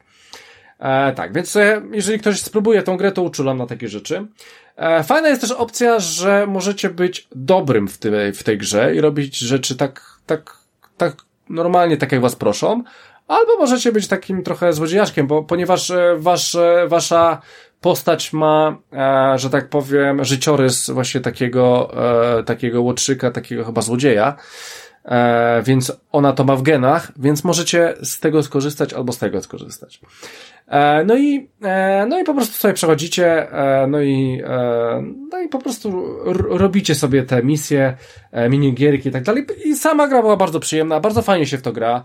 E, tak, więc e, jeżeli ktoś spróbuje tą grę, to uczulam na takie rzeczy. E, fajna jest też opcja, że możecie być dobrym w tej, w tej grze i robić rzeczy tak, tak, tak normalnie, tak jak was proszą, albo możecie być takim trochę złodziejaszkiem, bo ponieważ e, wasz, e, wasza postać ma, e, że tak powiem, życiorys właśnie takiego, e, takiego łotrzyka, takiego chyba złodzieja, e, więc ona to ma w genach, więc możecie z tego skorzystać albo z tego skorzystać. E, no i, e, no i po prostu sobie przechodzicie, e, no i, no i po prostu robicie sobie te misje, minigierki i tak dalej. I sama gra była bardzo przyjemna, bardzo fajnie się w to gra,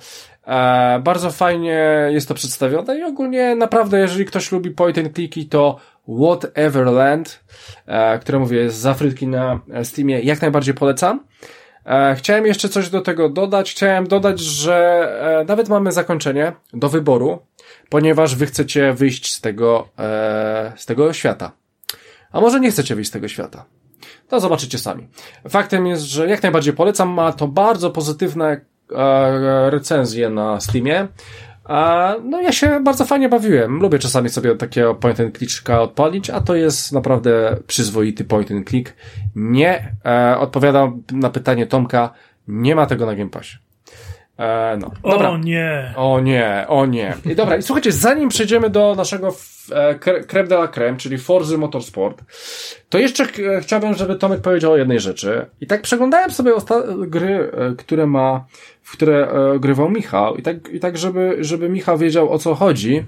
bardzo fajnie jest to przedstawione i ogólnie naprawdę, jeżeli ktoś lubi point and clicki, to Whateverland, które mówię, jest z Afryki na Steamie, jak najbardziej polecam. Chciałem jeszcze coś do tego dodać. Chciałem dodać, że nawet mamy zakończenie do wyboru ponieważ wy chcecie wyjść z tego, e, z tego świata. A może nie chcecie wyjść z tego świata. To zobaczycie sami. Faktem jest, że jak najbardziej polecam, ma to bardzo pozytywne e, recenzje na Steamie. A, no ja się bardzo fajnie bawiłem. Lubię czasami sobie takiego point and clicka odpalić, a to jest naprawdę przyzwoity point and click. Nie, e, odpowiadam na pytanie Tomka, nie ma tego na Game Passie. E, no. Dobra. O nie. O nie, o nie. I dobra, i słuchajcie, zanim przejdziemy do naszego e, creme de la creme, czyli Forzy Motorsport, to jeszcze e, chciałbym, żeby Tomek powiedział o jednej rzeczy. I tak przeglądałem sobie gry, e, które ma, w które e, grywał Michał, i tak, i tak żeby, żeby Michał wiedział o co chodzi,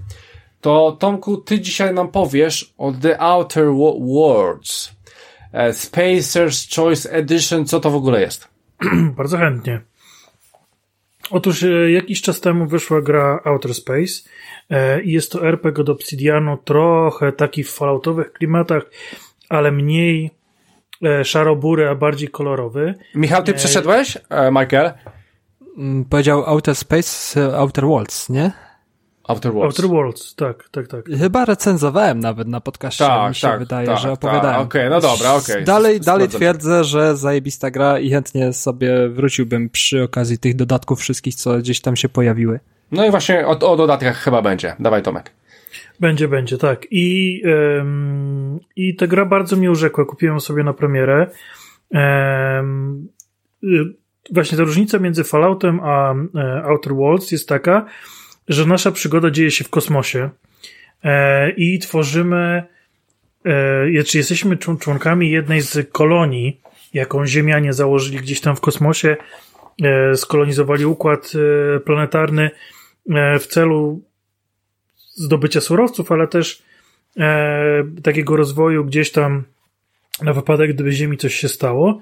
to Tomku, ty dzisiaj nam powiesz o The Outer Worlds. E, Spacer's Choice Edition, co to w ogóle jest? Bardzo chętnie. Otóż e, jakiś czas temu wyszła gra Outer Space e, i jest to RPG od Obsidianu, trochę taki w falloutowych klimatach, ale mniej e, szarobury, a bardziej kolorowy. Michał, ty przeszedłeś, Michael? Mm, powiedział Outer Space, Outer Worlds, nie? Outer Worlds. Outer Worlds, tak, tak, tak. Chyba recenzowałem nawet na podcaście, tak, mi się tak, wydaje, tak, że tak. opowiadałem. Okej, okay, no dobra, okej. Okay. Dalej, dalej twierdzę, że zajebista gra i chętnie sobie wróciłbym przy okazji tych dodatków wszystkich, co gdzieś tam się pojawiły. No i właśnie o, o dodatkach chyba będzie. Dawaj Tomek. Będzie, będzie, tak. I, ym, I ta gra bardzo mnie urzekła. Kupiłem sobie na premierę. Ym, y, właśnie ta różnica między Falloutem a e, Outer Worlds jest taka, że nasza przygoda dzieje się w kosmosie e, i tworzymy, e, czy jesteśmy członkami jednej z kolonii, jaką Ziemianie założyli gdzieś tam w kosmosie, e, skolonizowali układ e, planetarny e, w celu zdobycia surowców, ale też e, takiego rozwoju gdzieś tam na wypadek, gdyby Ziemi coś się stało.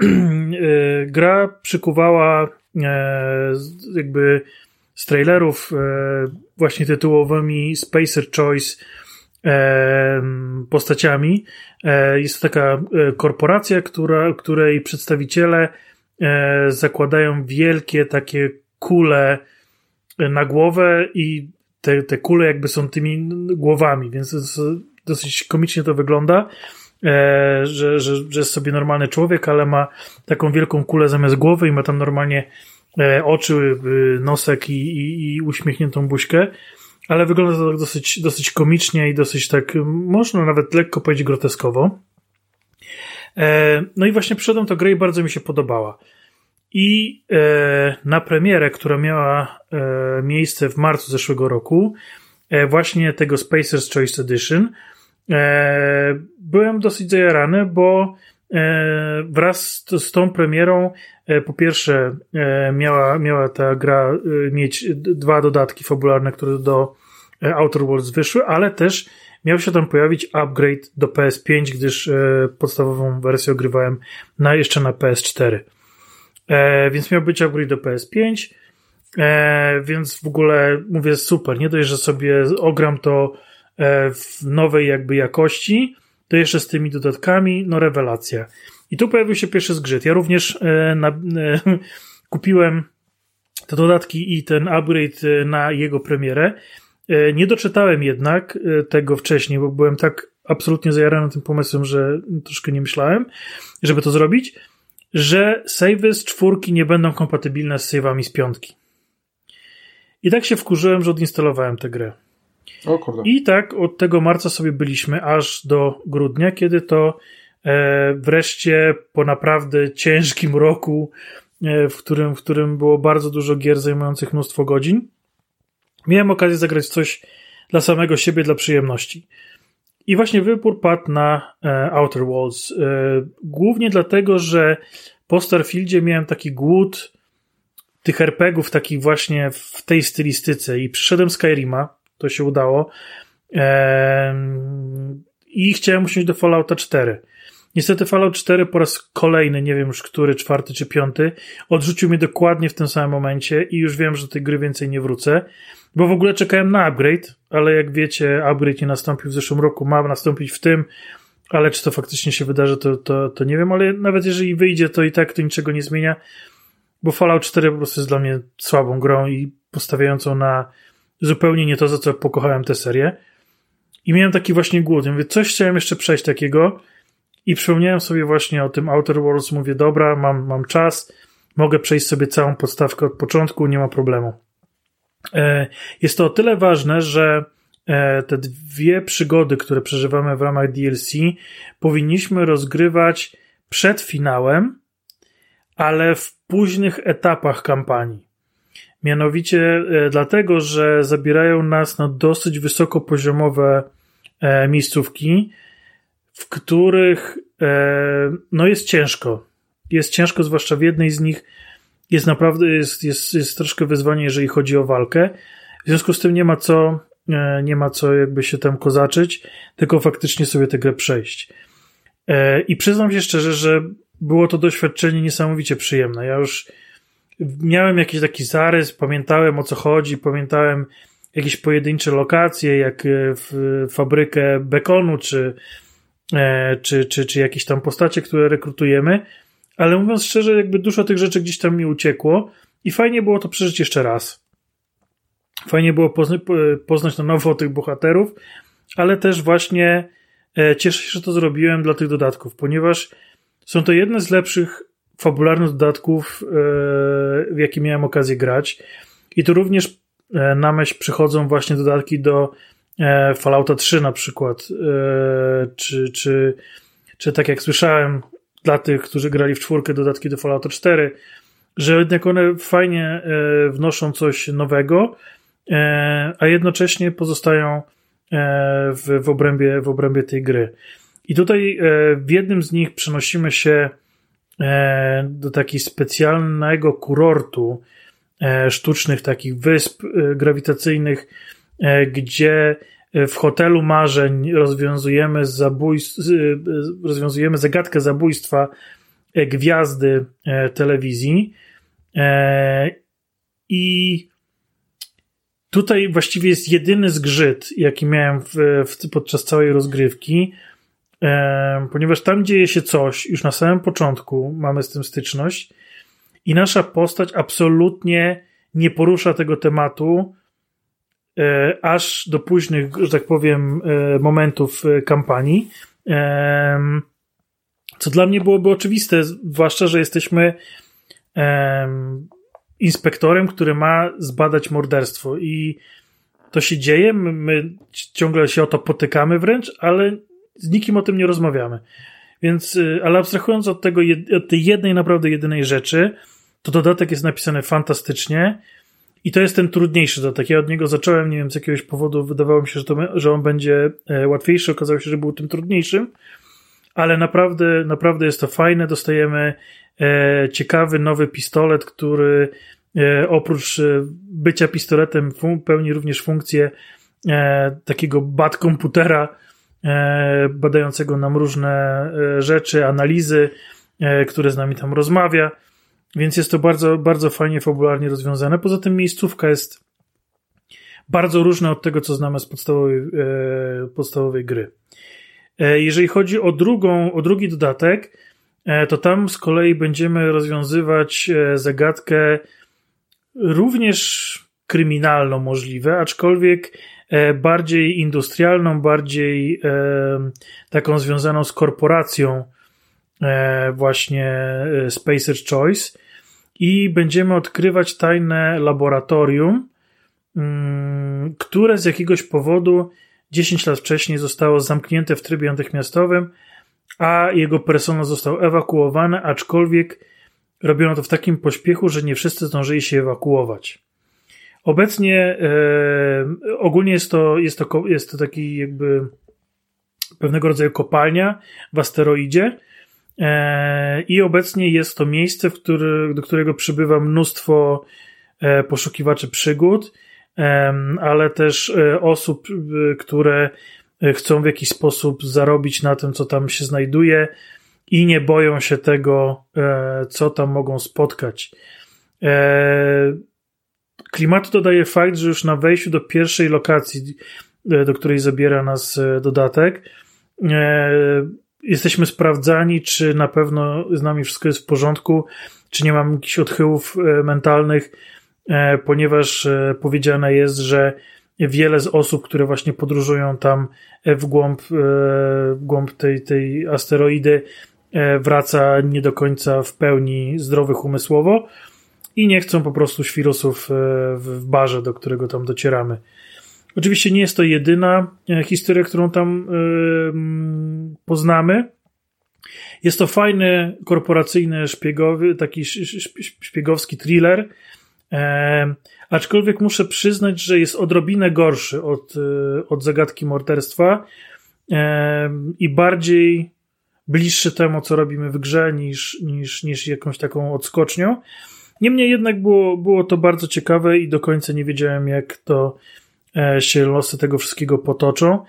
Gra przykuwała jakby z trailerów e, właśnie tytułowymi Spacer Choice e, postaciami. E, jest to taka korporacja, która, której przedstawiciele zakładają wielkie takie kule na głowę i te, te kule jakby są tymi głowami, więc dosyć komicznie to wygląda, że, że, że jest sobie normalny człowiek, ale ma taką wielką kulę zamiast głowy i ma tam normalnie oczy, e, nosek i, i, i uśmiechniętą buźkę, ale wygląda to tak dosyć, dosyć komicznie i dosyć tak, można nawet lekko powiedzieć groteskowo. E, no i właśnie przyszedłem to grę i bardzo mi się podobała. I na premierę, która miała miejsce w marcu zeszłego roku, właśnie tego Spacer's Choice Edition, byłem dosyć zajarany, bo wraz z tą premierą E, po pierwsze, e, miała, miała ta gra e, mieć dwa dodatki fabularne, które do Outer Worlds wyszły, ale też miał się tam pojawić upgrade do PS5, gdyż podstawową wersję ogrywałem na, jeszcze na PS4. E, więc miał być upgrade do PS5, e, więc w ogóle mówię super, nie dość, że sobie ogram to e, w nowej jakby jakości, to jeszcze z tymi dodatkami, no rewelacja. I tu pojawił się pierwszy zgrzyt. Ja również e, na, e, kupiłem te dodatki i ten upgrade e, na jego premierę. E, nie doczytałem jednak e, tego wcześniej, bo byłem tak absolutnie zajarany tym pomysłem, że troszkę nie myślałem, żeby to zrobić, że savey z czwórki nie będą kompatybilne z save'ami z piątki. I tak się wkurzyłem, że odinstalowałem tę grę. O kurde. I tak od tego marca sobie byliśmy aż do grudnia, kiedy to e, wreszcie po naprawdę ciężkim roku, e, w, którym, w którym było bardzo dużo gier zajmujących mnóstwo godzin, miałem okazję zagrać coś dla samego siebie, dla przyjemności. I właśnie wybór padł na e, Outer Worlds. E, głównie dlatego, że po Starfieldzie miałem taki głód tych RPGów takich właśnie w tej stylistyce i przyszedłem Skyrima, to się udało i chciałem usiąść do Fallouta 4. Niestety Fallout 4 po raz kolejny, nie wiem już który, czwarty czy piąty, odrzucił mnie dokładnie w tym samym momencie i już wiem, że do tej gry więcej nie wrócę. Bo w ogóle czekałem na upgrade, ale jak wiecie, upgrade nie nastąpił w zeszłym roku, ma nastąpić w tym, ale czy to faktycznie się wydarzy, to, to, to nie wiem, ale nawet jeżeli wyjdzie, to i tak to niczego nie zmienia, bo Fallout 4 po prostu jest dla mnie słabą grą i postawiającą na zupełnie nie to, za co pokochałem tę serię. I miałem taki właśnie głód. Mówię, coś chciałem jeszcze przejść takiego i przypomniałem sobie właśnie o tym Outer Worlds. Mówię, dobra, mam, mam czas, mogę przejść sobie całą podstawkę od początku, nie ma problemu. E, jest to o tyle ważne, że e, te dwie przygody, które przeżywamy w ramach DLC, powinniśmy rozgrywać przed finałem, ale w późnych etapach kampanii. Mianowicie e, dlatego, że zabierają nas na dosyć wysokopoziomowe miejscówki, w których no jest ciężko. Jest ciężko, zwłaszcza w jednej z nich jest naprawdę, jest, jest, jest troszkę wyzwanie, jeżeli chodzi o walkę. W związku z tym nie ma co, e, nie ma co jakby się tam kozaczyć, tylko faktycznie sobie tę grę przejść. E, I przyznam się szczerze, że było to doświadczenie niesamowicie przyjemne. Ja już miałem jakiś taki zarys, pamiętałem o co chodzi, pamiętałem jakieś pojedyncze lokacje, jak e, w fabrykę bekonu, czy, czy, czy, czy jakieś tam postacie, które rekrutujemy ale mówiąc szczerze, jakby dużo tych rzeczy gdzieś tam mi uciekło i fajnie było to przeżyć jeszcze raz. Fajnie było pozna poznać na nowo tych bohaterów, ale też właśnie e, cieszę się, że to zrobiłem dla tych dodatków, ponieważ są to jedne z lepszych fabularnych dodatków, e, w jakie miałem okazję grać. I tu również e, na myśl przychodzą właśnie dodatki do e, Fallouta 3 na przykład, czy, czy, czy tak jak słyszałem, dla tych, którzy grali w czwórkę dodatki do Fallouta 4, że jednak one fajnie wnoszą coś nowego, a jednocześnie pozostają w, w, obrębie, w obrębie tej gry. I tutaj w jednym z nich przenosimy się do takiego specjalnego kurortu sztucznych takich wysp grawitacyjnych, gdzie w hotelu marzeń rozwiązujemy, zabójstw, rozwiązujemy zagadkę zabójstwa e, gwiazdy e, telewizji. E, I tutaj właściwie jest jedyny zgrzyt, jaki miałem w, w, podczas całej rozgrywki, ponieważ tam dzieje się coś, już na samym początku mamy z tym styczność, i nasza postać absolutnie nie porusza tego tematu, E, aż do późnych, że tak powiem, e, momentów e, kampanii. Co dla mnie byłoby oczywiste, zwłaszcza, że jesteśmy inspektorem, który ma zbadać morderstwo i to się dzieje, my, my ciągle się o to potykamy wręcz, ale z nikim o tym nie rozmawiamy. Więc, ale abstrahując od tego, od tej jednej naprawdę jedynej rzeczy, to dodatek jest napisany fantastycznie. I to jest ten trudniejszy dodatek. Ja od niego zacząłem, nie wiem, z jakiegoś powodu wydawało mi się, że, to, że on będzie e, łatwiejszy. Okazało się, że był tym trudniejszym. Ale naprawdę, naprawdę jest to fajne. Dostajemy e, ciekawy, nowy pistolet, który e, oprócz bycia pistoletem pełni również funkcję takiego bad komputera, badającego nam różne rzeczy, analizy, które z nami tam rozmawia. więc jest to bardzo, bardzo fajnie fabularnie rozwiązane. Poza tym miejscówka jest bardzo różna od tego, co znamy z podstawowej, e, podstawowej gry. E, jeżeli chodzi o drugą, o drugi dodatek, e, to tam z kolei będziemy rozwiązywać e, zagadkę również kryminalną możliwe, aczkolwiek e, bardziej industrialną, bardziej e, taką związaną z korporacją właśnie Spacer's Choice i będziemy odkrywać tajne laboratorium, mm, które z jakiegoś powodu 10 lat wcześniej zostało zamknięte w trybie natychmiastowym, a jego personel został ewakuowany, aczkolwiek robiono to w takim pośpiechu, że nie wszyscy zdążyli się ewakuować. Obecnie e, ogólnie jest to, jest, to, jest to taki jakby pewnego rodzaju kopalnia w asteroidzie e, i obecnie jest to miejsce, w który, do którego przybywa mnóstwo e, poszukiwaczy przygód, e, ale też e, osób, e, które chcą w jakiś sposób zarobić na tym, co tam się znajduje i nie boją się tego, co tam mogą spotkać. Klimatu dodaje fakt, że już na wejściu do pierwszej lokacji, e, do której zabiera nas e, dodatek, e, jesteśmy sprawdzani, czy na pewno z nami wszystko jest w porządku, czy nie mam jakichś odchyłów mentalnych, ponieważ powiedziane jest, że wiele z osób, które właśnie podróżują tam w głąb, w głąb tej, tej asteroidy, wraca nie do końca w pełni zdrowych umysłowo i nie chcą po prostu świrusów e, w barze, do którego tam docieramy. Oczywiście nie jest to jedyna e, historia, którą tam e, poznamy. Jest to fajny, korporacyjny, szpiegowy, taki szpiegowski thriller. aczkolwiek muszę przyznać, że jest odrobinę gorszy od, od zagadki morderstwa i bardziej bliższy temu, co robimy w grze, niż, niż, niż jakąś taką odskocznią. Niemniej jednak było, było to bardzo ciekawe i do końca nie wiedziałem, jak to e, się losy tego wszystkiego potoczą.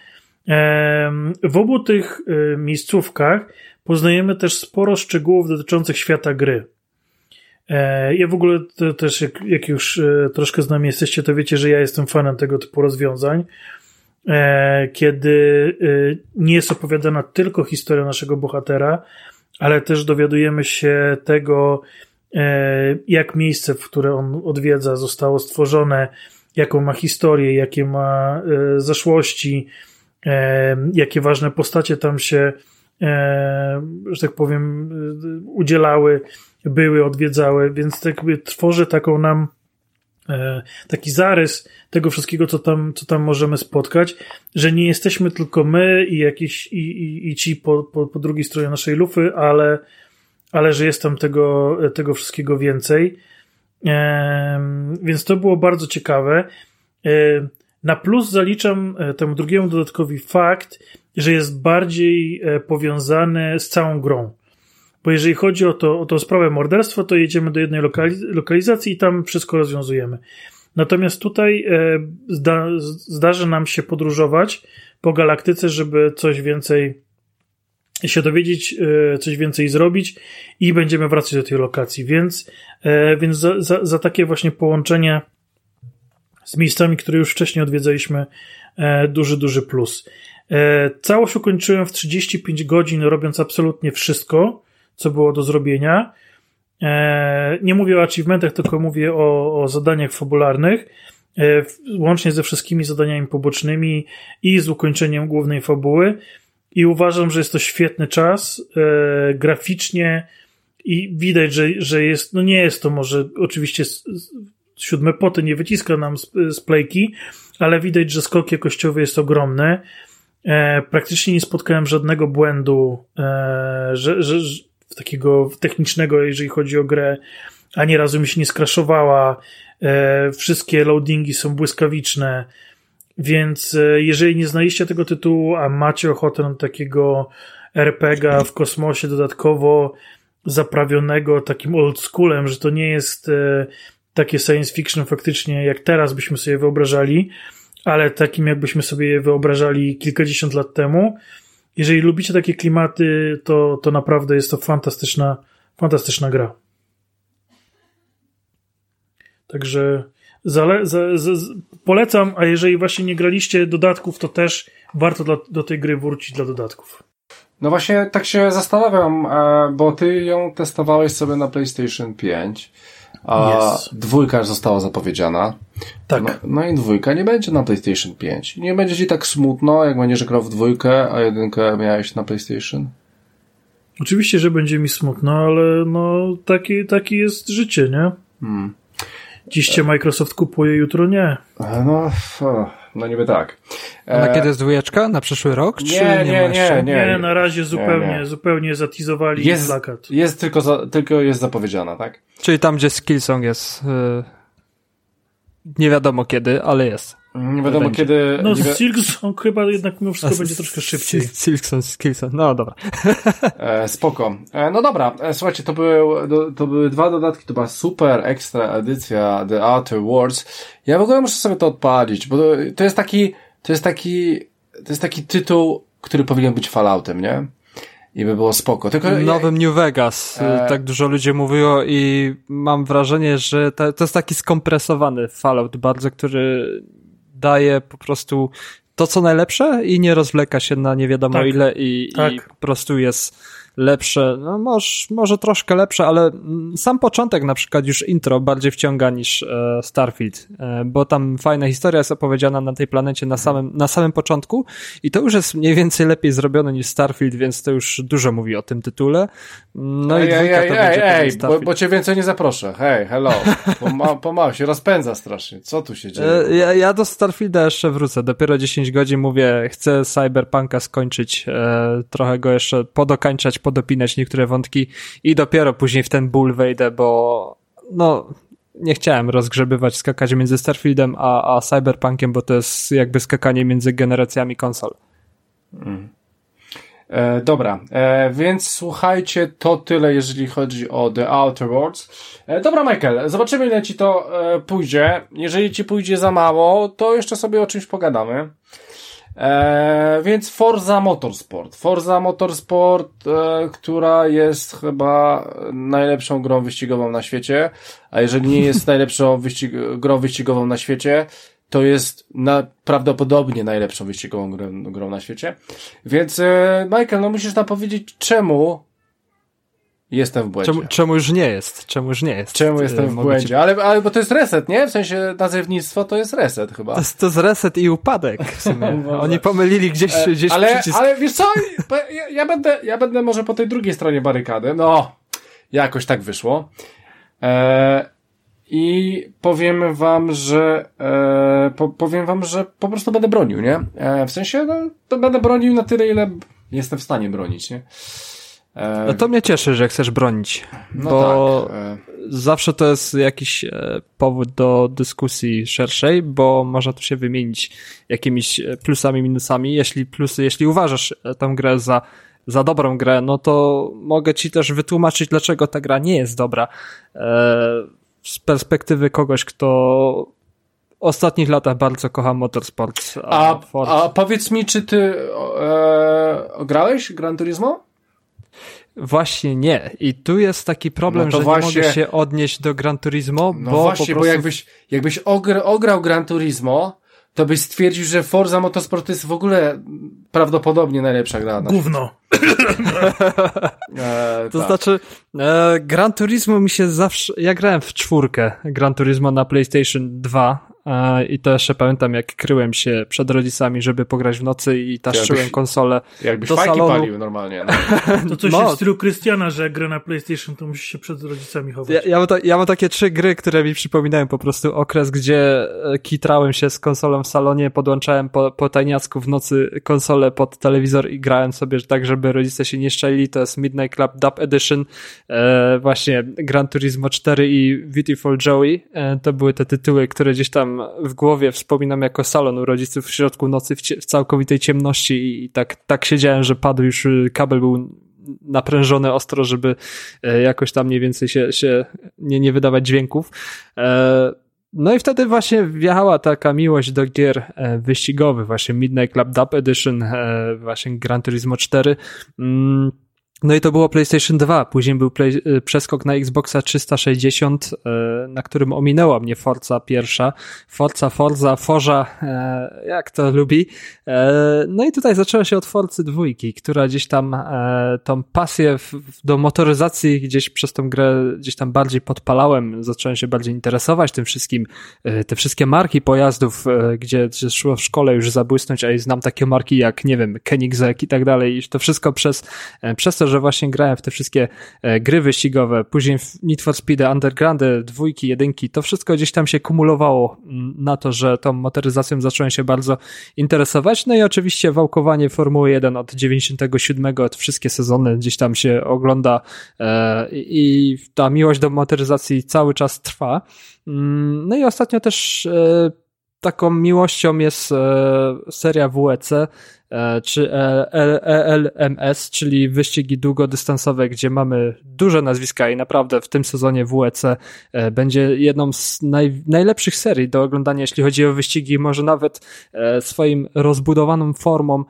W obu tych e, miejscówkach poznajemy też sporo szczegółów dotyczących świata gry. E, ja w ogóle też, jak, jak już troszkę z nami jesteście, to wiecie, że ja jestem fanem tego typu rozwiązań, kiedy nie jest opowiadana tylko historia naszego bohatera, ale też dowiadujemy się tego, jak miejsce, w które on odwiedza, zostało stworzone, jaką ma historię, jakie ma e, zaszłości, e, jakie ważne postacie tam się, że tak powiem, udzielały, były, odwiedzały, więc tak jakby tworzy taką nam taki zarys tego wszystkiego, co tam, co tam możemy spotkać, że nie jesteśmy tylko my i jakiś, i, i, i ci po, po, po drugiej stronie naszej lufy, ale ale że jest tam tego, tego wszystkiego więcej. Więc to było bardzo ciekawe. Na plus zaliczam e, temu drugiemu dodatkowi fakt, że jest bardziej e, powiązany z całą grą. Bo jeżeli chodzi o, to, o tą sprawę morderstwa, to jedziemy do jednej lokaliz lokalizacji i tam wszystko rozwiązujemy. Natomiast tutaj e, zda zdarzy nam się podróżować po galaktyce, żeby coś więcej się dowiedzieć, e, coś więcej zrobić i będziemy wracać do tej lokacji. Więc, e, więc za, za, za takie właśnie połączenie z miejscami, które już wcześniej odwiedzaliśmy, e, duży, duży plus. Całość ukończyłem w 35 godzin, robiąc absolutnie wszystko, co było do zrobienia. Nie mówię o achievementach, tylko mówię o, o zadaniach fabularnych, łącznie ze wszystkimi zadaniami pobocznymi i z ukończeniem głównej fabuły i uważam, że jest to świetny czas e, graficznie i widać, że, że jest, no nie jest to może oczywiście siódme poty nie wyciska nam z, z playki, ale widać, że skok jakościowy jest ogromny. E, praktycznie nie spotkałem żadnego błędu, e, że, że, takiego technicznego, jeżeli chodzi o grę, ani razu mi się nie skraszowała. E, wszystkie loadingi są błyskawiczne. Więc e, jeżeli nie znaliście tego tytułu, a macie ochotę na takiego RPGa w kosmosie dodatkowo zaprawionego takim old schoolem, że to nie jest e, takie science fiction faktycznie jak teraz byśmy sobie wyobrażali, ale takim jakbyśmy sobie je wyobrażali kilkadziesiąt lat temu. Jeżeli lubicie takie klimaty, to, to naprawdę jest to fantastyczna, fantastyczna gra. Także zale, za, polecam, a jeżeli właśnie nie graliście dodatków, to też warto dla, do tej gry wrócić dla dodatków. No właśnie tak się zastanawiam, e, bo ty ją testowałeś sobie na PlayStation 5, a yes. dwójka została zapowiedziana. Tak. No, no, i dwójka nie będzie na PlayStation 5. Nie będzie ci tak smutno, jak będziesz grał w dwójkę, a jedynkę miałeś na PlayStation? Oczywiście, że będzie mi smutno, ale no taki, taki jest życie, nie? Hmm. Dziś cię Microsoft kupuje, jutro nie. E, no, no niby tak. A e, kiedy jest dwójeczka? Na przyszły rok? Nie, czy nie, nie, nie, nie, nie. na razie zupełnie, nie, nie. zupełnie zatizowali jest, plakat. Jest tylko, za, tylko jest zapowiedziana, tak? Czyli tam, gdzie Skillsong jest. Yy, nie wiadomo kiedy, ale jest. Nie wiadomo będzie. kiedy. No, wi Silksong chyba jednak mimo wszystko A, będzie troszkę szybciej. Silksong, Skillsong, no dobra. E, spoko. E, no dobra, e, słuchajcie, to, był, do, to były dwa dodatki, to była super ekstra edycja The Outer Worlds. Ja w ogóle muszę sobie to odpalić, bo to, to jest taki, to jest taki, to jest taki tytuł, który powinien być Falloutem, nie? i by było spoko. Tylko Nowym New Vegas. E... Tak dużo ludzi mówiło i mam wrażenie, że to, to jest taki skompresowany Fallout bardzo, który daje po prostu to, co najlepsze i nie rozwleka się na nie wiadomo tak, ile i, tak. i po prostu jest lepsze, no może, może troszkę lepsze, ale sam początek na przykład już intro bardziej wciąga niż e, Starfield, e, bo tam fajna historia jest opowiedziana na tej planecie na samym, na samym początku i to już jest mniej więcej lepiej zrobione niż Starfield, więc to już dużo mówi o tym tytule. No ej, i ej, ej, ej, ej bo, bo cię więcej nie zaproszę. Hej, hello. Pomału poma się rozpędza strasznie. Co tu się dzieje? E, ja, ja do Starfielda jeszcze wrócę. Dopiero 10 godzin mówię, chcę Cyberpunka skończyć, e, trochę go jeszcze podokańczać, podopinać niektóre wątki i dopiero później w ten ból wejdę, bo no nie chciałem rozgrzebywać, skakać między Starfieldem a, a Cyberpunkiem, bo to jest jakby skakanie między generacjami konsol. Mm. E, dobra, e, więc słuchajcie, to tyle, jeżeli chodzi o The Outer Worlds. E, dobra, Michael, zobaczymy, ile ci to e, pójdzie. Jeżeli ci pójdzie za mało, to jeszcze sobie o czymś pogadamy. E, więc Forza Motorsport. Forza Motorsport, e, która jest chyba najlepszą grą wyścigową na świecie, a jeżeli nie jest najlepszą wyścig grą wyścigową na świecie, to jest na, prawdopodobnie najlepszą wyścigową grą, grą na świecie. Więc e, Michael, no musisz nam powiedzieć, czemu Jestem w błędzie. Czemu, czemu już nie jest? Czemu już nie jest? Czemu jestem w błędzie? Ci... Ale, ale bo to jest reset, nie? W sensie nazewnictwo to jest reset chyba. To jest, to jest reset i upadek w sumie. Oni pomylili gdzieś, e, gdzieś ale, przycisk. Ale wiesz co? Ja, ja, będę, ja będę może po tej drugiej stronie barykady. No, jakoś tak wyszło. E, I powiem wam, że e, po, powiem wam, że po prostu będę bronił, nie? E, w sensie, no, to będę bronił na tyle, ile jestem w stanie bronić, nie? No to mnie cieszy, że chcesz bronić, no bo tak. E. zawsze to jest jakiś e, powód do dyskusji szerszej, bo można tu się wymienić jakimiś e, plusami, minusami. Jeśli plusy, jeśli uważasz tę grę za, za dobrą grę, no to mogę ci też wytłumaczyć, dlaczego ta gra nie jest dobra. Z perspektywy kogoś, kto w ostatnich latach bardzo kocha motorsport. A, a, a powiedz mi, czy ty e, grałeś Gran Turismo? Właśnie nie. I tu jest taki problem, no że właśnie... nie mogę się odnieść do Gran Turismo, no bo właśnie, prostu... bo jakbyś, jakbyś ogr ograł Gran Turismo, to byś stwierdził, że Forza Motorsport jest w ogóle prawdopodobnie najlepsza gra. Gówno. e, to tak. znaczy, e, Gran Turismo mi się zawsze, ja grałem w czwórkę Gran Turismo na PlayStation 2 i to jeszcze pamiętam, jak kryłem się przed rodzicami, żeby pograć w nocy i taszczyłem jakbyś, konsolę jakbyś do salonu. palił normalnie. No. To coś no. w stylu Krystiana, że gra na PlayStation, to musi się przed rodzicami chować. Ja, ja, mam ta, ja mam takie trzy gry, które mi przypominają po prostu okres, gdzie e, kitrałem się z konsolą w salonie, podłączałem po, po tajniacku w nocy konsolę pod telewizor i grałem sobie tak, żeby rodzice się nie szczelili. To jest Midnight Club Dub Edition, e, właśnie Gran Turismo 4 i Beautiful Joey. E, to były te tytuły, które gdzieś tam w głowie wspominam jako salon u rodziców w środku nocy w, w całkowitej ciemności i tak, tak siedziałem, że padł już, y, kabel był naprężony ostro, żeby e, jakoś tam mniej więcej się, się nie, nie wydawać dźwięków. E, no i wtedy właśnie wjechała taka miłość do gier e, wyścigowych, właśnie Midnight Club Dub Edition, właśnie Gran Turismo 4. No i to było PlayStation 2, później był play, y, przeskok na Xboxa 360, y, na którym ominęła mnie Forza pierwsza, Forza, Forza, Forza, e, jak to lubi. E, no i tutaj zaczęło się od Forcy dwójki, która gdzieś tam e, tą pasję do motoryzacji gdzieś przez tą grę gdzieś tam bardziej podpalałem, zacząłem się bardziej interesować tym wszystkim, te wszystkie marki pojazdów, gdzie szło w szkole już zabłysnąć, a znam takie marki jak, nie wiem, Koenigsegg i tak dalej. I to wszystko przez, przez to, że właśnie grałem w te wszystkie e, gry wyścigowe, później w Need for Speed, Undergroundy, dwójki, jedynki, to wszystko gdzieś tam się kumulowało mm, na to, że tą motoryzacją zacząłem się bardzo interesować. No i oczywiście wałkowanie Formuły 1 od 97, od wszystkie sezony gdzieś tam się ogląda e, i ta miłość do motoryzacji cały czas trwa. Mm, no i ostatnio też e, taką miłością jest seria WEC, E, czy ELMS, czyli wyścigi długodystansowe, gdzie mamy duże nazwiska i naprawdę w tym sezonie WEC e, będzie jedną z naj, najlepszych serii do oglądania, jeśli chodzi o wyścigi, może nawet e, swoim rozbudowaną formą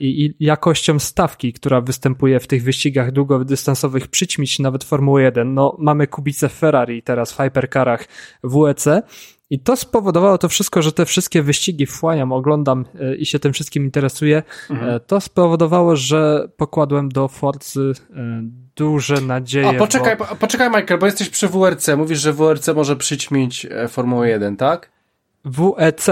i, i jakością stawki, która występuje w tych wyścigach długodystansowych przyćmić nawet Formuły 1. No, mamy kubicę Ferrari teraz w hypercarach WEC, i to spowodowało to wszystko, że te wszystkie wyścigi wchłaniam, oglądam e, i się tym wszystkim interesuję. Mhm. E, to spowodowało, że pokładłem do Forcy e, duże nadzieje. A poczekaj, bo... poczekaj Michael, bo jesteś przy WRC. Mówisz, że WRC może przyćmić Formułę 1, tak? WEC,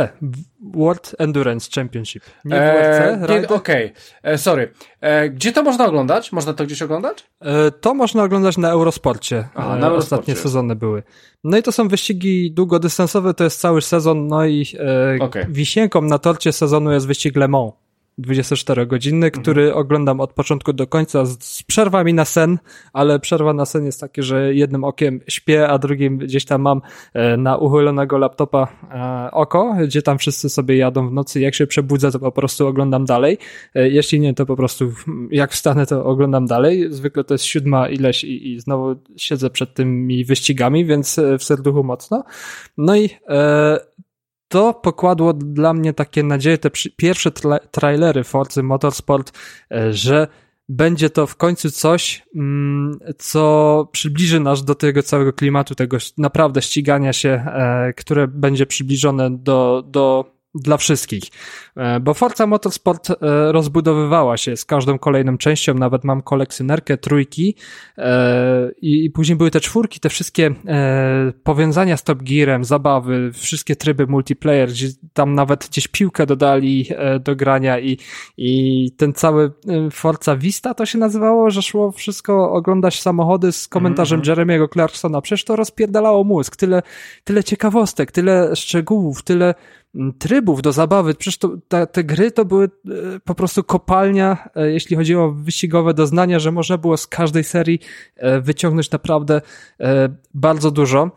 World Endurance Championship. Nie WRC, Okej, okay. E, sorry. E, gdzie to można oglądać? Można to gdzieś oglądać? E, to można oglądać na Eurosporcie. Aha, na Eurosporcie. Ostatnie sezony były. No i to są wyścigi długodystansowe, to jest cały sezon, no i okay. wisienką na torcie sezonu jest wyścig Le Mans. 24-godzinny, mhm. który oglądam od początku do końca z, z, przerwami na sen, ale przerwa na sen jest takie, że jednym okiem śpię, a drugim gdzieś tam mam e, na uchylonego laptopa e, oko, gdzie tam wszyscy sobie jadą w nocy. Jak się przebudzę, to po prostu oglądam dalej. E, jeśli nie, to po prostu jak wstanę, to oglądam dalej. Zwykle to jest siódma ileś i, i znowu siedzę przed tymi wyścigami, więc w serduchu mocno. No i e, to pokładło dla mnie takie nadzieje, te pierwsze tra trailery Forcy Motorsport, e, że będzie to w końcu coś, mm, co przybliży nas do tego całego klimatu, tego naprawdę ścigania się, e, które będzie przybliżone do, do dla wszystkich. E, bo Forza Motorsport e, rozbudowywała się z każdą kolejną częścią, nawet mam kolekcjonerkę trójki e, i później były te czwórki, te wszystkie powiązania z Top Gearem, zabawy, wszystkie tryby multiplayer, gdzie tam nawet gdzieś piłkę dodali do grania i, i ten cały Forza Vista to się nazywało, że szło wszystko oglądać samochody z komentarzem mm -hmm. Jeremiego Clarksona. Przecież to rozpierdalało mózg. Tyle, tyle ciekawostek, tyle szczegółów, tyle trybów do zabawy. Przecież to, te gry to były e, po prostu kopalnia, e, jeśli chodzi o wyścigowe doznania, że można było z każdej serii e, wyciągnąć naprawdę bardzo dużo.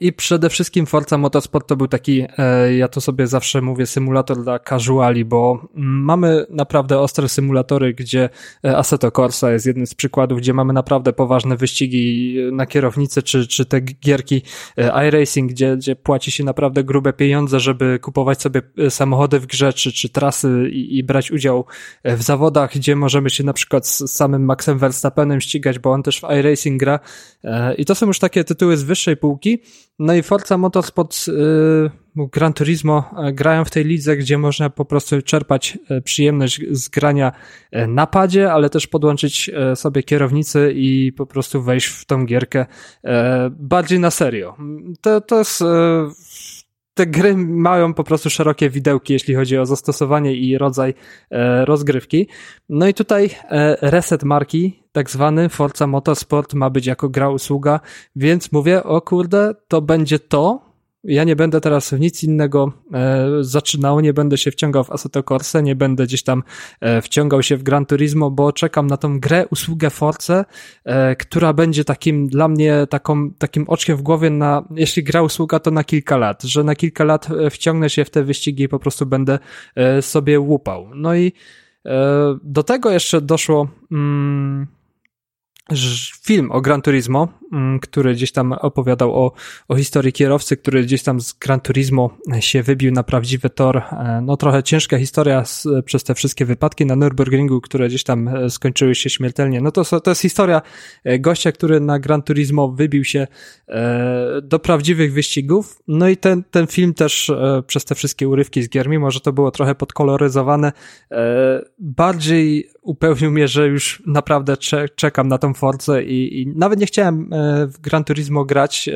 I przede wszystkim Forza Motorsport to był taki, e, ja to sobie zawsze mówię, symulator dla casuali, bo mamy naprawdę ostre symulatory, gdzie e, Assetto Corsa jest jednym z przykładów, gdzie mamy naprawdę poważne wyścigi na kierownicy, czy, czy te gierki e, iRacing, gdzie, gdzie płaci się naprawdę grube pieniądze, żeby kupować sobie samochody w grze, czy, czy trasy i, i brać udział w zawodach, gdzie możemy się na przykład z samym Maxem Verstappenem ścigać, bo on też w iRacing gra. I to są już takie tytuły z wyższej półki, no i Forza Motorsport, yy, Gran Turismo yy, grają w tej lidze, gdzie można po prostu czerpać yy, przyjemność z grania yy, na padzie, ale też podłączyć sobie kierownicę i po prostu wejść w tą gierkę bardziej na serio. To, to jest te gry mają po prostu szerokie widełki, jeśli chodzi o zastosowanie i rodzaj e, rozgrywki. No i tutaj e, reset marki, tak zwany Forza Motorsport ma być jako gra usługa, więc mówię, o kurde, to będzie to, ja nie będę teraz nic innego e, zaczynał, nie będę się wciągał w Assetto Corsa, nie będę gdzieś tam e, wciągał się w Gran Turismo, bo czekam na tą grę, usługę Force, e, która będzie takim dla mnie taką, takim oczkiem w głowie na, jeśli gra usługa, to na kilka lat, że na kilka lat e, wciągnę się w te wyścigi i po prostu będę e, sobie łupał. No i e, do tego jeszcze doszło mm, film o Gran Turismo, który gdzieś tam opowiadał o, o historii kierowcy, który gdzieś tam z Gran Turismo się wybił na prawdziwy tor. E, no trochę ciężka historia z, przez te wszystkie wypadki na Nürburgringu, które gdzieś tam e, skończyły się śmiertelnie. No to, to jest historia gościa, który na Gran Turismo wybił się do prawdziwych wyścigów. No i ten, ten film też przez te wszystkie urywki z gier, mimo że to było trochę podkoloryzowane, bardziej upełnił mnie, że już naprawdę czekam na tą Force i, i nawet nie chciałem e, w Gran Turismo grać, e,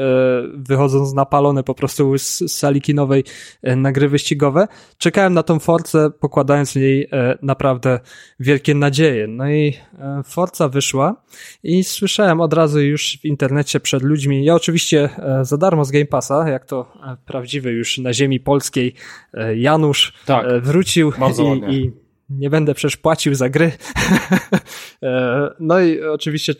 wychodząc na palone po prostu z, sali kinowej e, na gry wyścigowe. Czekałem na tą Force, pokładając w niej naprawdę wielkie nadzieje. No i Forza wyszła i słyszałem od razu już w internecie przed ludźmi, ja oczywiście za darmo z Game Passa, jak to prawdziwy już na ziemi polskiej Janusz tak, wrócił i, i nie będę przecież płacił za gry. E, no i oczywiście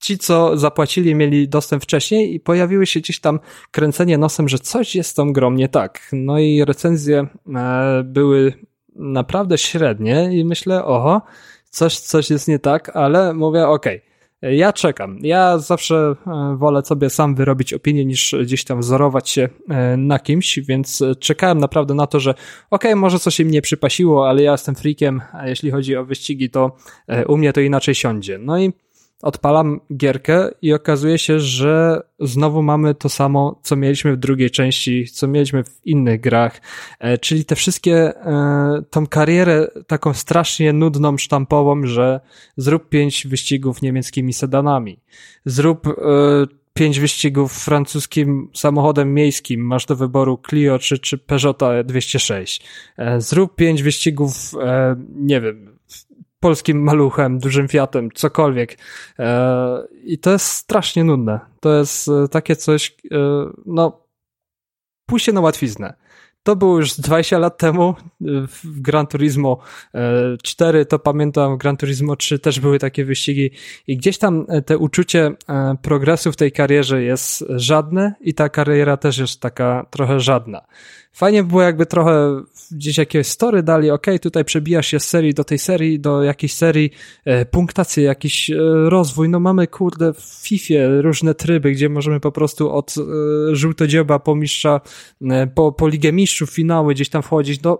ci, co zapłacili, mieli dostęp wcześniej i pojawiły się gdzieś tam kręcenie nosem, że coś jest z tą grą nie tak. No i recenzje e, były naprawdę średnie i myślę, oho, coś, coś jest nie tak, ale mówię, okej, okay, ja czekam. Ja zawsze e, wolę sobie sam wyrobić opinię, niż gdzieś tam wzorować się e, na kimś, więc czekałem naprawdę na to, że okej, okay, może coś im nie przypasiło, ale ja jestem freakiem, a jeśli chodzi o wyścigi, to u mnie to inaczej siądzie. No i odpalam gierkę i okazuje się, że znowu mamy to samo, co mieliśmy w drugiej części, co mieliśmy w innych grach, e, czyli te wszystkie, e, tą karierę taką strasznie nudną, sztampową, że zrób pięć wyścigów niemieckimi sedanami, zrób e, pięć wyścigów francuskim samochodem miejskim, masz do wyboru Clio czy, czy Peugeota 206. Zrób pięć wyścigów, nie wiem, polskim maluchem, dużym Fiatem, cokolwiek. E, I to jest strasznie nudne. To jest e, takie coś, e, no, pójście na łatwiznę. To było już 20 lat temu w Gran Turismo 4, to pamiętam, w Gran Turismo 3 też były takie wyścigi i gdzieś tam te uczucie progresu w tej karierze jest żadne i ta kariera też jest taka trochę żadna. Fajnie by było jakby trochę gdzieś jakieś story dali, ok, tutaj przebijasz się z serii do tej serii, do jakiejś serii, e, jakiś e, rozwój, no mamy kurde w FIFA różne tryby, gdzie możemy po prostu od e, żółtodzioba po mistrza, e, po, po ligę mistrzów, finały gdzieś tam wchodzić, no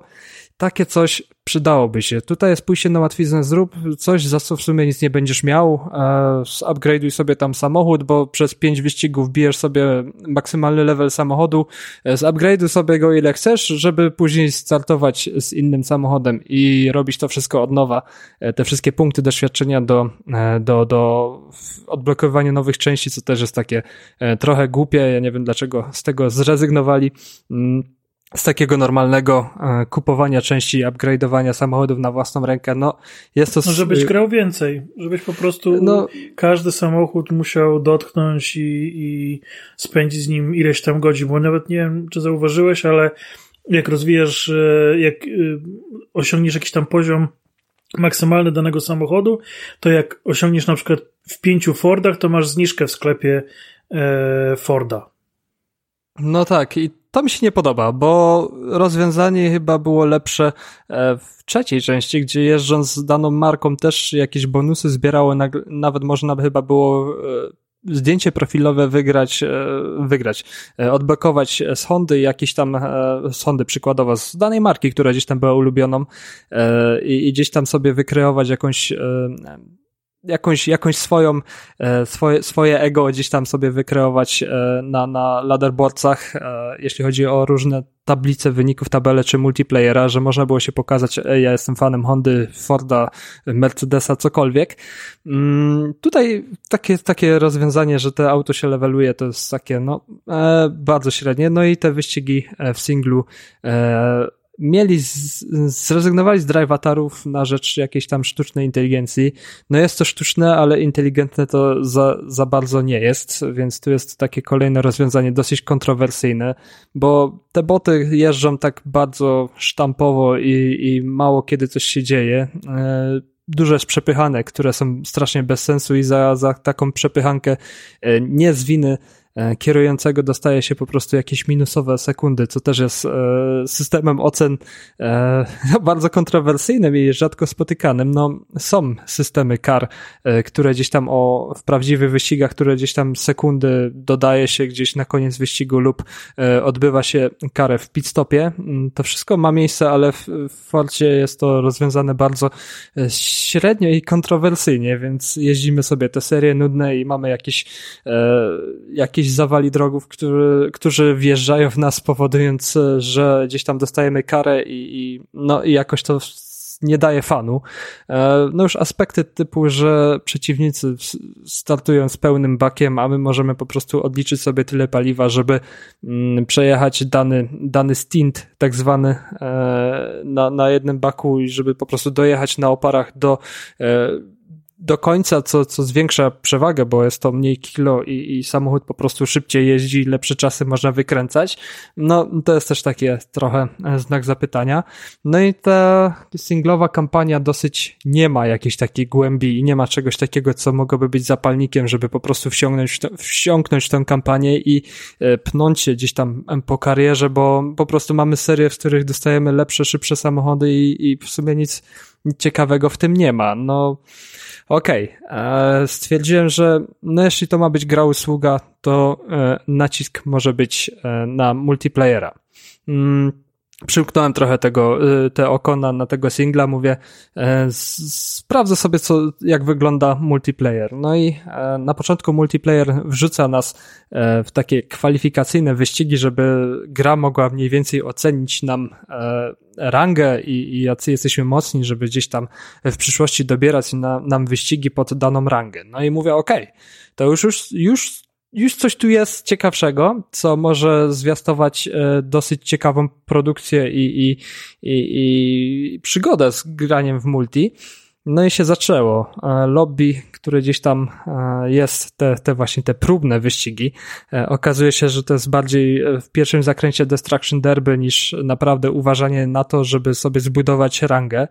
takie coś przydałoby się. Tutaj jest pójście na łatwiznę, zrób coś, za co w sumie nic nie będziesz miał, e, upgrade'uj sobie tam samochód, bo przez pięć wyścigów bijesz sobie maksymalny level samochodu, e, zupgrade'uj sobie go ile chcesz, żeby później startować z innym samochodem i robić to wszystko od nowa, e, te wszystkie punkty doświadczenia do, do, do odblokowywania nowych części, co też jest takie trochę głupie, ja nie wiem dlaczego z tego zrezygnowali, mm z takiego normalnego e, kupowania części, upgrade'owania samochodów na własną rękę, no jest to... No, żebyś grał więcej, żebyś po prostu no, każdy samochód musiał dotknąć i, i spędzić z nim ileś tam godzin, bo nawet nie wiem, czy zauważyłeś, ale jak rozwijasz, e, jak e, osiągniesz jakiś tam poziom maksymalny danego samochodu, to jak osiągniesz na przykład w pięciu Fordach, to masz zniżkę w sklepie Forda. No tak, i to mi się nie podoba, bo rozwiązanie chyba było lepsze e, w trzeciej części, gdzie jeżdżąc z daną marką też jakieś bonusy zbierało, nawet można by chyba było e, zdjęcie profilowe wygrać, e, wygrać, odblokować z Hondy jakieś tam, z Hondy przykładowo, z danej marki, która gdzieś tam była ulubioną i, i gdzieś tam sobie wykreować jakąś jakąś, jakąś swoją, e, swoje, swoje ego gdzieś tam sobie wykreować e, na, na ladderboardcach, e, jeśli chodzi o różne tablice wyników, tabele czy multiplayera, że można było się pokazać, ej, ja jestem fanem Hondy, Forda, Mercedesa, cokolwiek. Mm, tutaj takie, takie rozwiązanie, że te auto się leveluje, to jest takie, no, bardzo średnie. No i te wyścigi w singlu mieli, z, zrezygnowali z drive na rzecz jakiejś tam sztucznej inteligencji. No jest to sztuczne, ale inteligentne to za, za bardzo nie jest, więc tu jest takie kolejne rozwiązanie dosyć kontrowersyjne, bo te boty jeżdżą tak bardzo sztampowo i, i mało kiedy coś się dzieje. E, dużo jest przepychanek, które są strasznie bez sensu i za, za taką przepychankę e, nie z winy kierującego dostaje się po prostu jakieś minusowe sekundy, co też jest e, systemem ocen e, bardzo kontrowersyjnym i rzadko spotykanym. No, są systemy kar, które gdzieś tam o, w prawdziwych wyścigach, które gdzieś tam sekundy dodaje się gdzieś na koniec wyścigu lub odbywa się karę w pitstopie. Mm, to wszystko ma miejsce, ale w, w Forcie jest to rozwiązane bardzo średnio i kontrowersyjnie, więc jeździmy sobie te serie nudne i mamy jakieś, e, zawali drogów, który, którzy wjeżdżają w nas, powodując, e, że gdzieś tam dostajemy karę i, i no i jakoś to nie daje fanu. E, no już aspekty typu, że przeciwnicy startują z pełnym bakiem, a my możemy po prostu odliczyć sobie tyle paliwa, żeby mm, przejechać dany, dany stint, tak zwany, e, na, na jednym baku i żeby po prostu dojechać na oparach do do końca, co, co zwiększa przewagę, bo jest to mniej kilo i, i samochód po prostu szybciej jeździ, lepsze czasy można wykręcać. No, to jest też takie trochę znak zapytania. No i ta singlowa kampania dosyć nie ma jakiejś takiej głębi i nie ma czegoś takiego, co mogłoby być zapalnikiem, żeby po prostu wsiąknąć, wsiąknąć tę kampanię i e, pnąć się gdzieś tam po karierze, bo po prostu mamy serię, w których dostajemy lepsze, szybsze samochody i, i w sumie nic ciekawego w tym nie ma. No, Okej, okay. stwierdziłem, że no jeśli to ma być gra usługa, to e, nacisk może być e, na multiplayera. Mm, przymknąłem trochę tego, y, te oko na, na tego singla, mówię, e, sprawdzę sobie, co, jak wygląda multiplayer. No i e, na początku multiplayer wrzuca nas e, w takie kwalifikacyjne wyścigi, żeby gra mogła mniej więcej ocenić nam rangę i, i jacy jesteśmy mocni, żeby gdzieś tam w przyszłości dobierać na, nam wyścigi pod daną rangę. No i mówię, okej, okay, to już, już, już już coś tu jest ciekawszego, co może zwiastować e, dosyć ciekawą produkcję i, i, i, i przygodę z graniem w multi. No i się zaczęło. E, lobby, które gdzieś tam e, jest, te, te właśnie te próbne wyścigi, e, okazuje się, że to jest bardziej w pierwszym zakręcie Destruction Derby niż naprawdę uważanie na to, żeby sobie zbudować rangę.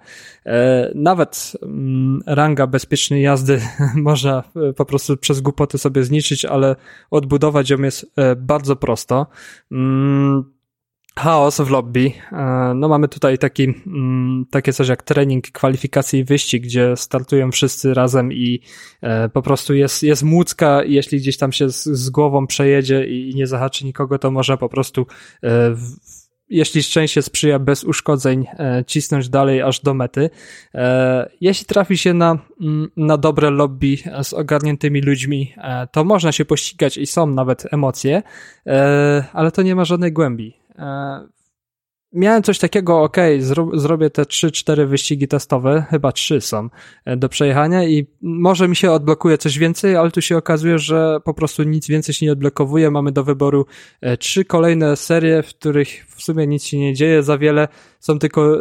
Nawet mm, ranga bezpiecznej jazdy można po prostu przez głupoty sobie zniszczyć, ale odbudować ją jest bardzo prosto. Chaos w lobby. E, no mamy tutaj taki, mm, takie coś jak trening, kwalifikacji i wyścig, gdzie startują wszyscy razem i e, po prostu jest, jest młódzka i jeśli gdzieś tam się z, z głową przejedzie i nie zahaczy nikogo, to może po prostu e, jeśli szczęście sprzyja bez uszkodzeń, cisnąć dalej aż do mety. Jeśli trafi się na, mm, na dobre lobby z ogarniętymi ludźmi, to można się pościgać i są nawet emocje, ale to nie ma żadnej głębi. E, miałem coś takiego, ok, zro, zrobię te 3-4 wyścigi testowe, chyba 3 są e, do przejechania i może mi się odblokuje coś więcej, ale tu się okazuje, że po prostu nic więcej się nie odblokowuje. Mamy do wyboru e, trzy kolejne serie, w których w sumie nic się nie dzieje za wiele. Są tylko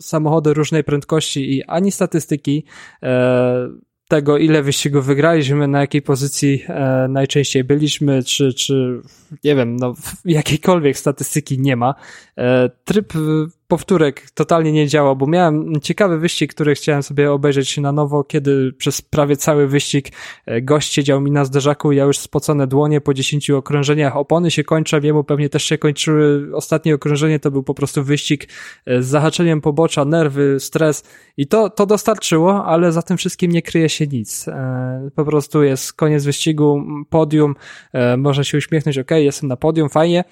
samochody różnej prędkości i ani statystyki, tego, ile wyścigów wygraliśmy, na jakiej pozycji e, najczęściej byliśmy, czy, czy nie wiem, no, jakiejkolwiek statystyki nie ma. E, tryb powtórek totalnie nie działa, bo miałem ciekawy wyścig, który chciałem sobie obejrzeć na nowo, kiedy przez prawie cały wyścig e, gość siedział mi na zderzaku, ja już spocone dłonie po 10 okrążeniach, opony się kończą, jemu pewnie też się kończyły. Ostatnie okrążenie. To był po prostu wyścig e, z zahaczeniem pobocza, nerwy, stres. I to, to dostarczyło, ale za tym wszystkim nie kryje się nic. E, po prostu jest koniec wyścigu, podium, można się uśmiechnąć, ok, jestem na podium, fajnie,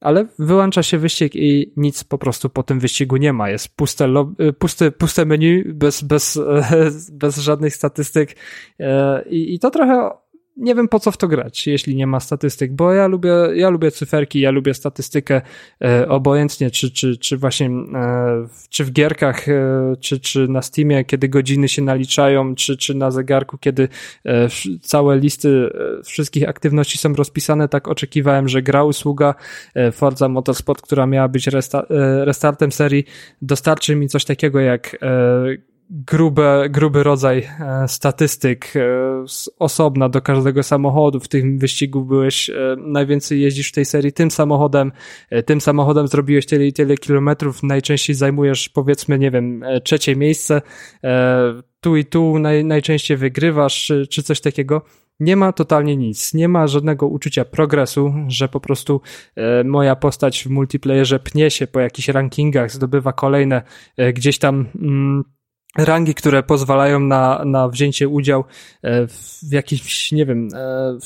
ale wyłącza się wyścig i nic po prostu po tym wyścigu nie ma. Jest puste, y, puste, puste menu bez, bez, bez żadnych statystyk e, i, i to trochę nie wiem po co w to grać, jeśli nie ma statystyk, bo ja lubię, ja lubię cyferki, ja lubię statystykę e, obojętnie, czy, czy, czy właśnie e, czy w gierkach, e, czy, czy na Steamie, kiedy godziny się naliczają, czy, czy na zegarku, kiedy e, całe listy e, wszystkich aktywności są rozpisane, tak oczekiwałem, że gra usługa e, Forza Motorsport, która miała być resta restartem serii, dostarczy mi coś takiego jak grube, gruby rodzaj e, statystyk e, osobna do każdego samochodu. W tym wyścigu byłeś, e, najwięcej jeździsz w tej serii tym samochodem, tym samochodem zrobiłeś tyle i tyle kilometrów, najczęściej zajmujesz powiedzmy, nie wiem, trzecie miejsce, tu i tu naj, najczęściej wygrywasz, czy, coś takiego. nie ma totalnie nic. Nie ma żadnego uczucia progresu, że po prostu moja postać w multiplayerze pnie się po jakichś rankingach, zdobywa kolejne gdzieś tam mm, rangi, które pozwalają na, na wzięcie udział e, w jakimś, nie wiem, e,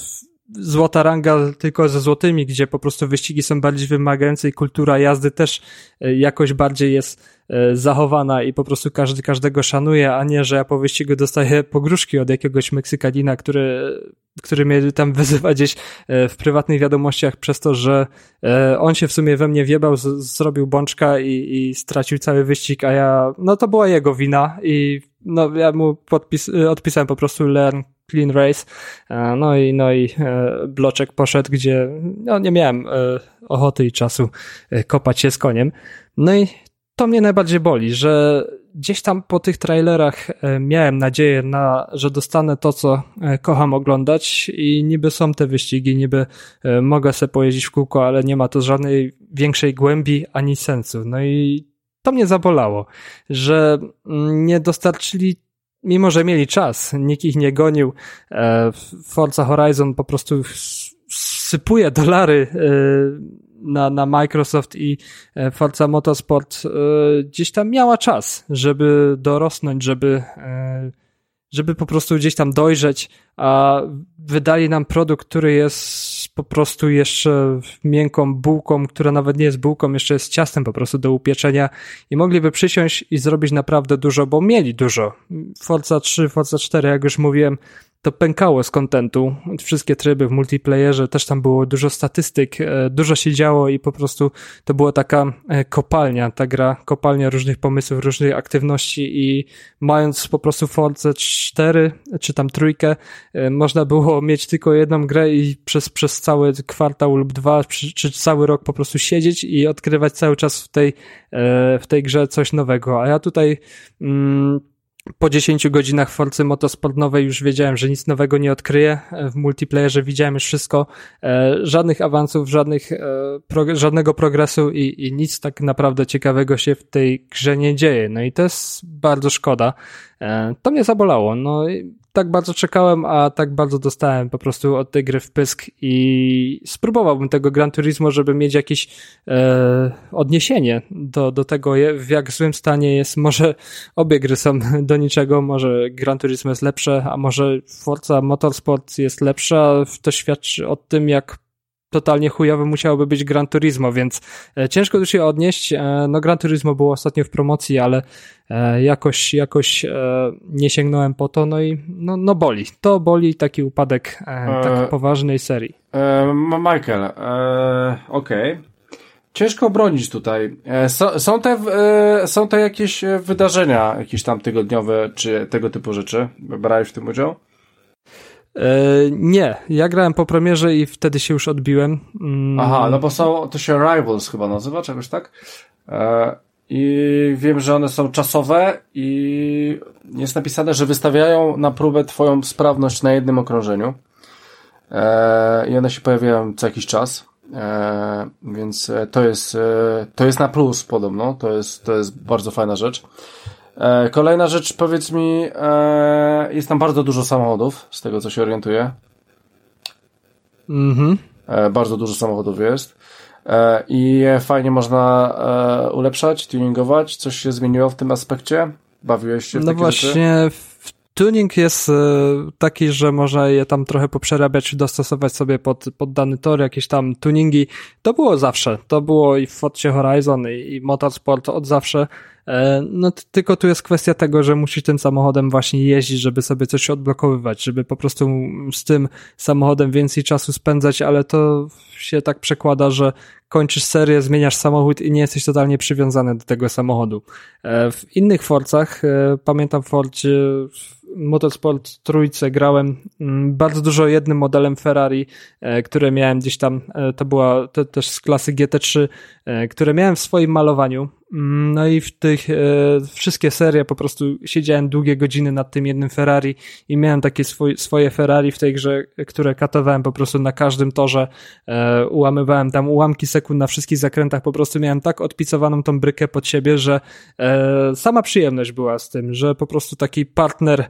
złota ranga tylko ze złotymi, gdzie po prostu wyścigi są bardziej wymagające i kultura jazdy też e, jakoś bardziej jest zachowana i po prostu każdy każdego szanuje, a nie, że ja po wyścigu dostaję pogróżki od jakiegoś Meksykanina, który który mnie tam wyzywa gdzieś e, w prywatnych wiadomościach przez to, że e, on się w sumie we mnie wjebał, zrobił bączka i, i stracił cały wyścig, a ja, no to była jego wina i no ja mu podpis, e, odpisałem po prostu learn clean race, no i, no i bloczek poszedł, gdzie no nie miałem ochoty i czasu kopać się z koniem. No i to mnie najbardziej boli, że gdzieś tam po tych trailerach e, miałem nadzieję, na, że dostanę to, co e, kocham oglądać i niby są te wyścigi, niby e, mogę sobie pojeździć w kółko, ale nie ma to żadnej większej głębi ani sensu. No i to mnie zabolało, że mm, nie dostarczyli mimo że mieli czas, nikt ich nie gonił, Forza Horizon po prostu sypuje dolary na, na Microsoft i e, Forza Motorsport e, gdzieś tam miała czas, żeby dorosnąć, żeby, e, żeby po prostu gdzieś tam dojrzeć, a wydali nam produkt, który jest po prostu jeszcze miękką bułką, która nawet nie jest bułką, jeszcze jest ciastem po prostu do upieczenia i mogliby przysiąść i zrobić naprawdę dużo, bo mieli dużo. Forza 3, Forza 4, jak już mówiłem, to pękało z kontentu. Wszystkie tryby w multiplayerze, też tam było dużo statystyk, e, dużo się działo i po prostu to była taka e, kopalnia, ta gra, kopalnia różnych pomysłów, różnych aktywności i mając po prostu Forza 4 czy tam trójkę, e, można było mieć tylko jedną grę i przez, przez cały kwartał lub dwa, czy, czy cały rok po prostu siedzieć i odkrywać cały czas w tej, w tej grze coś nowego. A ja tutaj mm, po 10 godzinach Forcy Motosportowej już wiedziałem, że nic nowego nie odkryję. W multiplayerze widziałem już wszystko, e, żadnych awansów, żadnych, e, żadnego progresu i, i nic tak naprawdę ciekawego się w tej grze nie dzieje. No i to jest bardzo szkoda. E, to mnie zabolało. No, tak bardzo czekałem, a tak bardzo dostałem po prostu od tej gry w pysk i spróbowałbym tego Gran Turismo, żeby mieć jakieś e, odniesienie do, do tego, w jak złym stanie jest. Może obie gry są do niczego, może Gran Turismo jest lepsze, a może Forza Motorsport jest lepsza. To świadczy o tym, jak totalnie chujowy musiałoby być Gran Turismo, więc e, ciężko tu się odnieść. E, no Gran Turismo było ostatnio w promocji, ale e, jakoś, jakoś nie sięgnąłem po to, no i no, no boli. To boli taki upadek tak poważnej serii. Michael, okej. Okay. Ciężko bronić tutaj. Są te, są te jakieś wydarzenia, jakieś tam tygodniowe, czy tego typu rzeczy? Brałeś w tym udział? E, nie, ja grałem po premierze i wtedy się już odbiłem. Mm. Aha, no bo są, to się Rivals chyba nazywa, czegoś tak? E, I wiem, że one są czasowe i jest napisane, że wystawiają na próbę twoją sprawność na jednym okrążeniu. E, I one się pojawiają co jakiś czas. Więc to jest, to jest na plus podobno. To jest, to jest bardzo fajna rzecz. E, kolejna rzecz, powiedz mi, e, jest tam bardzo dużo samochodów, z tego co się orientuję. Mhm. E, bardzo dużo samochodów jest. E, I fajnie można e, ulepszać, tuningować. Coś się zmieniło w tym aspekcie? Bawiłeś się w No właśnie, tuning jest e, taki, że można je tam trochę poprzerabiać, dostosować sobie pod, pod dany tor, jakieś tam tuningi. To było zawsze. To było i w Forcie Horizon, i, i Motorsport od zawsze. E, no tylko tu jest kwestia tego, że musisz tym samochodem właśnie jeździć, żeby sobie coś odblokowywać, żeby po prostu z tym samochodem więcej czasu spędzać, ale to się tak przekłada, że kończysz serię, zmieniasz samochód i nie jesteś totalnie przywiązany do tego samochodu. E, w innych Forcach, e, pamiętam w Forcie Motorsport trójce grałem mm, bardzo dużo jednym modelem Ferrari, które miałem gdzieś tam, to była to też z klasy GT3, które miałem w swoim malowaniu no i w tych e, wszystkie serie po prostu siedziałem długie godziny nad tym jednym Ferrari i miałem takie swoj, swoje Ferrari w tej grze, które katowałem po prostu na każdym torze. E, ułamywałem tam ułamki sekund na wszystkich zakrętach. Po prostu miałem tak odpicowaną tą brykę pod siebie, że e, sama przyjemność była z tym, że po prostu taki partner e,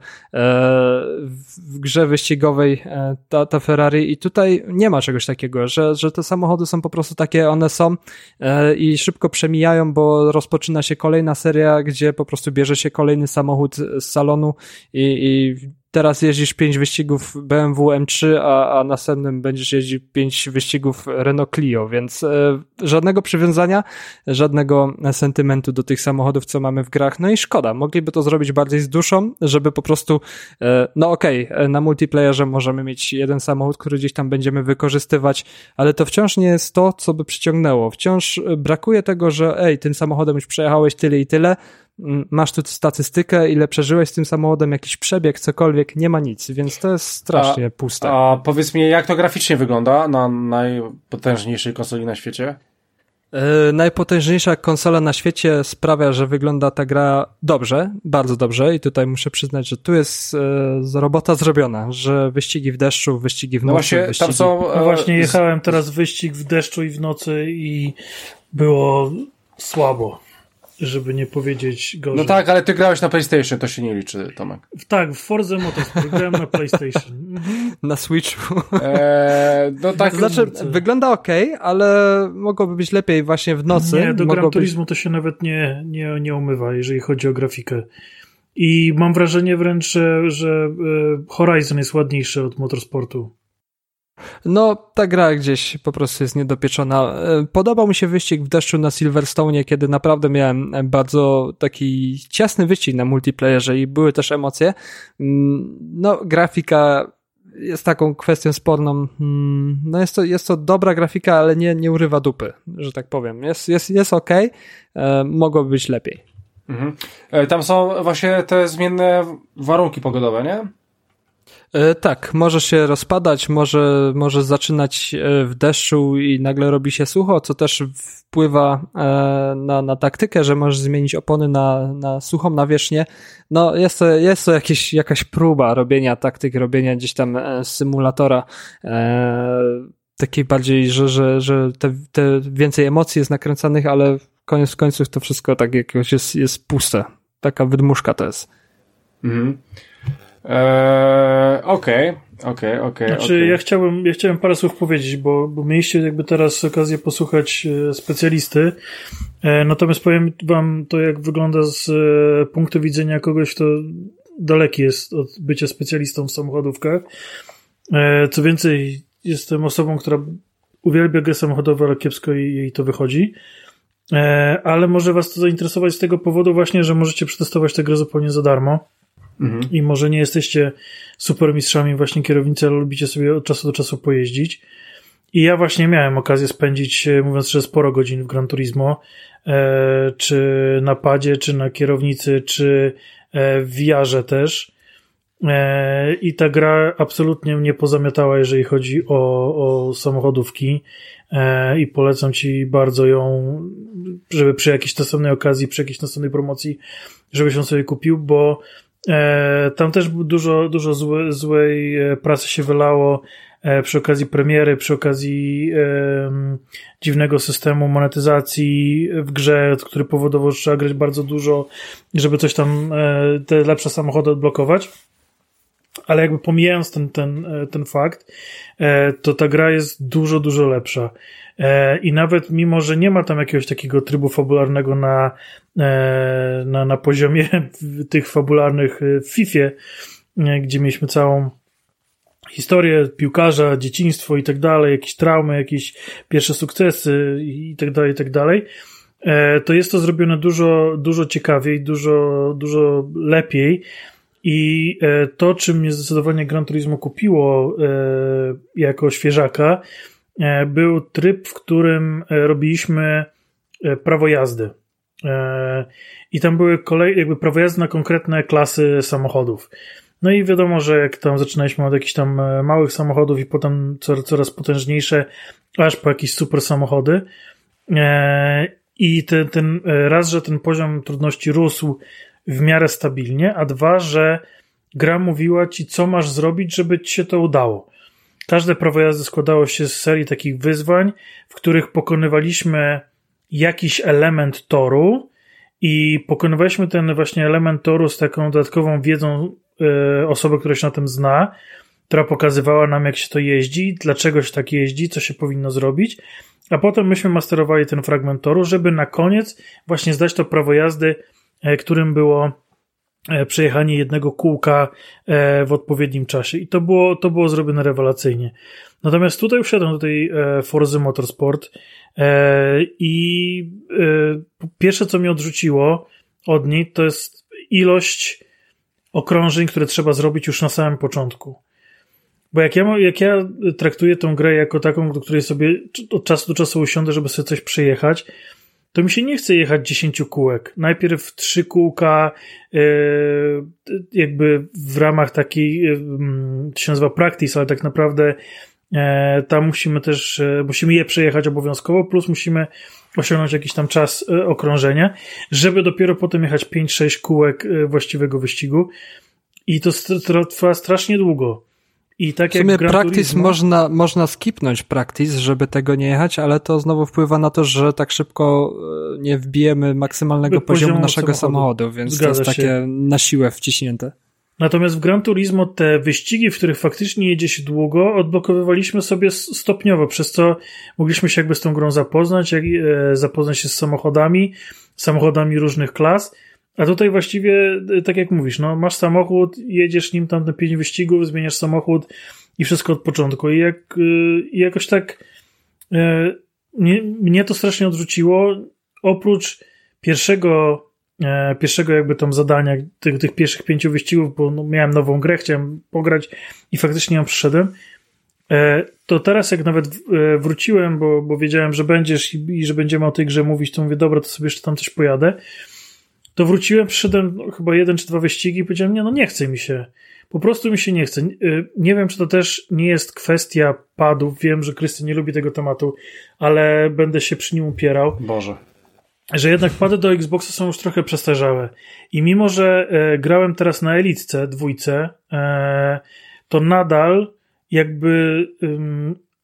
w grze wyścigowej e, ta, ta Ferrari i tutaj nie ma czegoś takiego, że, że te samochody są po prostu takie, one są e, i szybko przemijają, bo rozpoczyna się kolejna seria, gdzie po prostu bierze się kolejny samochód z salonu i, i teraz jeździsz pięć wyścigów BMW M3, a, a następnym będziesz jeździł pięć wyścigów Renault Clio, więc e, żadnego przywiązania, żadnego sentymentu do tych samochodów, co mamy w grach. No i szkoda, mogliby to zrobić bardziej z duszą, żeby po prostu, e, no okej, okay, na multiplayerze możemy mieć jeden samochód, który gdzieś tam będziemy wykorzystywać, ale to wciąż nie jest to, co by przyciągnęło. Wciąż brakuje tego, że ej, tym samochodem już przejechałeś tyle i tyle, masz tu statystykę, ile przeżyłeś z tym samochodem, jakiś przebieg, cokolwiek, nie ma nic, więc to jest strasznie a, puste. A powiedz mi, jak to graficznie wygląda na najpotężniejszej konsoli na świecie? Yy, najpotężniejsza konsola na świecie sprawia, że wygląda ta gra dobrze, bardzo dobrze i tutaj muszę przyznać, że tu jest yy, robota zrobiona, że wyścigi w deszczu, wyścigi w no nocy, no właśnie, wyścigi... Tam są, no właśnie jechałem teraz wyścig w deszczu i w nocy i było słabo żeby nie powiedzieć gorzej. No tak, ale ty grałeś na PlayStation, to się nie liczy, Tomek. Tak, w Forza Motorsport grałem na PlayStation. Mhm. Na Switchu. Eee, no tak. Znaczy, wygląda ok, ale mogłoby być lepiej właśnie w nocy. Nie, do Gran Turismo być... to się nawet nie, nie, nie umywa, jeżeli chodzi o grafikę. I mam wrażenie wręcz, że, że e, Horizon jest ładniejszy od Motorsportu. No, ta gra gdzieś po prostu jest niedopieczona. E, podobał mi się wyścig w deszczu na Silverstone, kiedy naprawdę miałem bardzo taki ciasny wyścig na multiplayerze i były też emocje. Mm, no, grafika jest taką kwestią sporną. Mm, no, jest to, jest to dobra grafika, ale nie, nie urywa dupy, że tak powiem. Jest, jest, jest ok, e, mogłoby być lepiej. Mhm. E, tam są właśnie te zmienne warunki pogodowe, nie? E, tak, może się rozpadać, może, może zaczynać e, w deszczu i nagle robi się sucho, co też wpływa e, na, na taktykę, że możesz zmienić opony na, na suchą nawierzchnię. No, jest to, jest to jakieś, jakaś próba robienia taktyk, robienia gdzieś tam symulatora takiej bardziej, że, że, że te, te więcej emocji jest nakręcanych, ale koniec końców to wszystko tak jakoś jest, jest puste. Taka wydmuszka to jest. Mhm. Eee, okej, okej, okej. Znaczy, okay. ja chciałbym, ja chciałem parę słów powiedzieć, bo, bo mieliście jakby teraz okazję posłuchać e, specjalisty. E, natomiast powiem wam to, jak wygląda z e, punktu widzenia kogoś, kto daleki jest od bycia specjalistą w samochodówkach. Co więcej, jestem osobą, która uwielbia gry samochodowe, ale kiepsko jej to wychodzi. Ale może was to zainteresować z tego powodu właśnie, że możecie przetestować tę grę zupełnie za darmo. Mhm. I może nie jesteście super mistrzami właśnie kierownicy, ale lubicie sobie od czasu do czasu pojeździć. I ja właśnie miałem okazję spędzić, e, mówiąc że sporo godzin w Gran Turismo, e, czy na padzie, czy na kierownicy, czy e, w VR też. I ta gra absolutnie mnie pozamiatała, jeżeli chodzi o, o samochodówki. I polecam Ci bardzo ją, żeby przy jakiejś następnej okazji, przy jakiejś następnej promocji, żebyś ją sobie kupił, bo tam też dużo, dużo złe, złej e, pracy się wylało e, przy okazji premiery, przy okazji e, dziwnego systemu monetyzacji w grze, który powodował, że trzeba grać bardzo dużo, żeby coś tam, e, te lepsze samochody odblokować. Ale jakby pomijając ten, ten, ten fakt, to ta gra jest dużo, dużo lepsza. E, I nawet mimo, że nie ma tam jakiegoś takiego trybu fabularnego na, e, na, na poziomie tych fabularnych w FIFA, e, gdzie mieliśmy całą historię piłkarza, dzieciństwo i tak dalej, jakieś traumy, jakieś pierwsze sukcesy i tak dalej, i tak dalej, to jest to zrobione dużo, dużo ciekawiej, dużo, dużo lepiej. I to, czym mnie zdecydowanie Gran Turismo kupiło jako świeżaka, E, był tryb, w którym e, robiliśmy e, prawo jazdy. I tam były kolej, jakby prawo jazdy na konkretne klasy samochodów. No i wiadomo, że jak tam zaczynaliśmy od jakichś tam małych samochodów i potem coraz potężniejsze, aż po jakieś super samochody. I ten, ten raz, że ten poziom trudności rósł w miarę stabilnie, a dwa, że gra mówiła ci, co masz zrobić, żeby ci się to udało. Każde prawo jazdy składało się z serii takich wyzwań, w których pokonywaliśmy jakiś element toru i pokonywaliśmy ten właśnie element toru z taką dodatkową wiedzą y, osoby, która się na tym zna, która pokazywała nam, jak się to jeździ, dlaczego się tak jeździ, co się powinno zrobić, a potem myśmy masterowali ten fragment toru, żeby na koniec właśnie zdać to prawo jazdy, y, którym było E, przejechanie jednego kółka e, w odpowiednim czasie. I to było, to było zrobione rewelacyjnie. Natomiast tutaj wszedłem do tej e, Forzy Motorsport i pierwsze, co mnie odrzuciło od niej, to jest ilość okrążeń, które trzeba zrobić już na samym początku. Bo jak ja, jak ja traktuję tą grę jako taką, do której sobie od czasu do czasu usiądę, żeby sobie coś przejechać, to mi się nie chce jechać 10 kółek. Najpierw trzy kółka, e, jakby w ramach takiej, e, to się nazywa practice, ale tak naprawdę e, tam musimy też, musimy je przejechać obowiązkowo, plus musimy osiągnąć jakiś tam czas okrążenia, żeby dopiero potem jechać 5-6 kółek właściwego wyścigu. I to trwa strasznie długo. I tak w sumie practice można, można skipnąć practice, żeby tego nie jechać, ale to znowu wpływa na to, że tak szybko e, nie wbijemy maksymalnego poziomu, poziomu naszego samochodu, samochodu więc Zgadza to jest takie się. na siłę wciśnięte. Natomiast w Gran Turismo te wyścigi, w których faktycznie jedzie się długo, odblokowywaliśmy sobie stopniowo, przez co mogliśmy się jakby z tą grą zapoznać, jak, e, zapoznać się z samochodami, samochodami różnych klas a tutaj właściwie, y, tak jak mówisz, no, masz samochód, jedziesz nim tam na pięć wyścigów, zmieniasz samochód i wszystko od początku. I jak, y, i jakoś tak y, mnie, mnie to strasznie odrzuciło. Oprócz pierwszego, e, pierwszego jakby tam zadania, tych, tych pierwszych pięciu wyścigów, bo no, miałem nową grę, chciałem pograć i faktycznie ją przyszedłem. E, to teraz, jak nawet e, wróciłem, bo, bo wiedziałem, że będziesz i, i że będziemy o tej grze mówić, to mówię, dobra, to sobie jeszcze tam coś pojadę to wróciłem, przyszedłem no, chyba jeden czy dwa wyścigi i powiedziałem, nie, no nie chce mi się. Po prostu mi się nie chce. Y, nie wiem, czy to też nie jest kwestia padów. Wiem, że Krystian nie lubi tego tematu, ale będę się przy nim upierał. Boże. Że jednak pady do Xboxa są już trochę przestarzałe. I mimo, że e, grałem teraz na Elitce, dwójce, e, to nadal jakby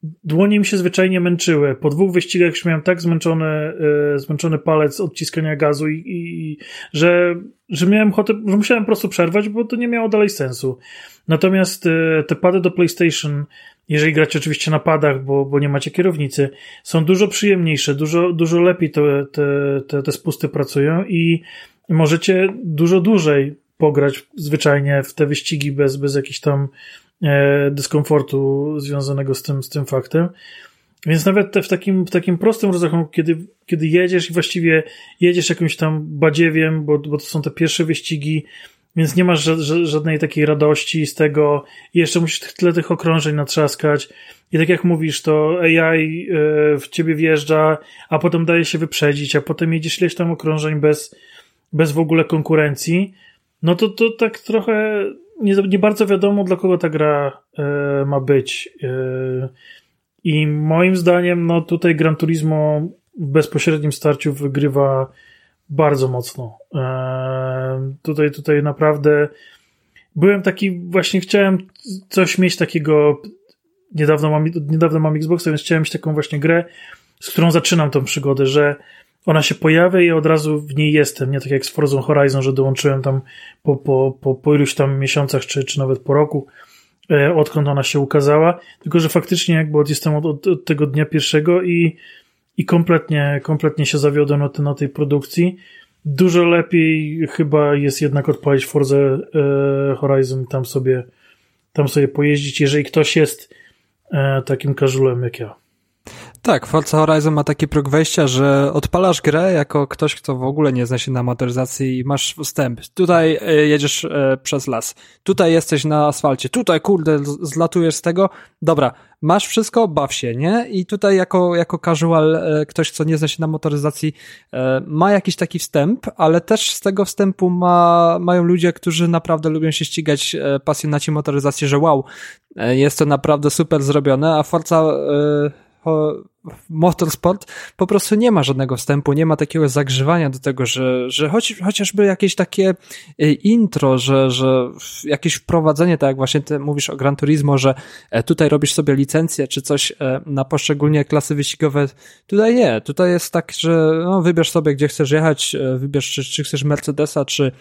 dłonie mi się zwyczajnie męczyły. Po dwóch wyścigach już miałem tak zmęczony, yy, zmęczony palec od ciskania gazu i, i, że, że miałem ochotę, że musiałem po prostu przerwać, bo to nie miało dalej sensu. Natomiast yy, te pady do PlayStation, jeżeli gracie oczywiście na padach, bo, bo nie macie kierownicy, są dużo przyjemniejsze, dużo, dużo lepiej te, te, te, te spusty pracują i możecie dużo dłużej pograć zwyczajnie w te wyścigi bez, bez jakichś tam E, dyskomfortu związanego z tym, z tym faktem. Więc nawet w takim, w takim prostym rozrachunku, kiedy, kiedy jedziesz i właściwie jedziesz jakimś tam badziewiem, bo, bo to są te pierwsze wyścigi, więc nie masz żadnej takiej radości z tego i jeszcze musisz tyle tych okrążeń natrzaskać i tak jak mówisz, to AI e, w ciebie wjeżdża, a potem daje się wyprzedzić, a potem jedziesz ileś tam okrążeń bez, bez w ogóle konkurencji, no to, to tak trochę nie, nie bardzo wiadomo, dla kogo ta gra e, ma być. E, I moim zdaniem, no tutaj Gran Turismo w bezpośrednim starciu wygrywa bardzo mocno. E, tutaj, tutaj naprawdę byłem taki, właśnie chciałem coś mieć takiego. Niedawno mam, niedawno mam Xboxa, więc chciałem mieć taką właśnie grę, z którą zaczynam tą przygodę, że ona się pojawia i od razu w niej jestem, nie tak jak z Forza Horizon, że dołączyłem tam po, po, po, po iluś tam miesiącach, czy, czy nawet po roku, e, odkąd ona się ukazała, tylko że faktycznie jakby od, jestem od, od, od tego dnia pierwszego i, i kompletnie, kompletnie się zawiodłem na, te, na tej produkcji. Dużo lepiej chyba jest jednak odpalić Forza e, Horizon i tam sobie, tam sobie pojeździć, jeżeli ktoś jest e, takim każulem jak ja. Tak, Forza Horizon ma taki próg wejścia, że odpalasz grę jako ktoś, kto w ogóle nie zna się na motoryzacji i masz wstęp. Tutaj e, jedziesz e, przez las, tutaj jesteś na asfalcie, tutaj kurde zlatujesz z tego. Dobra, masz wszystko, baw się, nie? I tutaj jako, jako casual e, ktoś, co nie zna się na motoryzacji ma jakiś taki wstęp, ale też z tego wstępu ma, mają ludzie, którzy naprawdę lubią się ścigać, pasjonaci motoryzacji, że wow, jest to naprawdę super zrobione, a Forza motorsport po prostu nie ma żadnego wstępu, nie ma takiego zagrzewania do tego, że, że choć, chociażby jakieś takie y, intro, że, że jakieś wprowadzenie, tak jak właśnie ty mówisz o Gran Turismo, że e, tutaj robisz sobie licencję czy coś e, na poszczególnie klasy wyścigowe, tutaj nie, tutaj jest tak, że no, wybierz sobie gdzie chcesz jechać, e, wybierz czy, czy chcesz Mercedesa, czy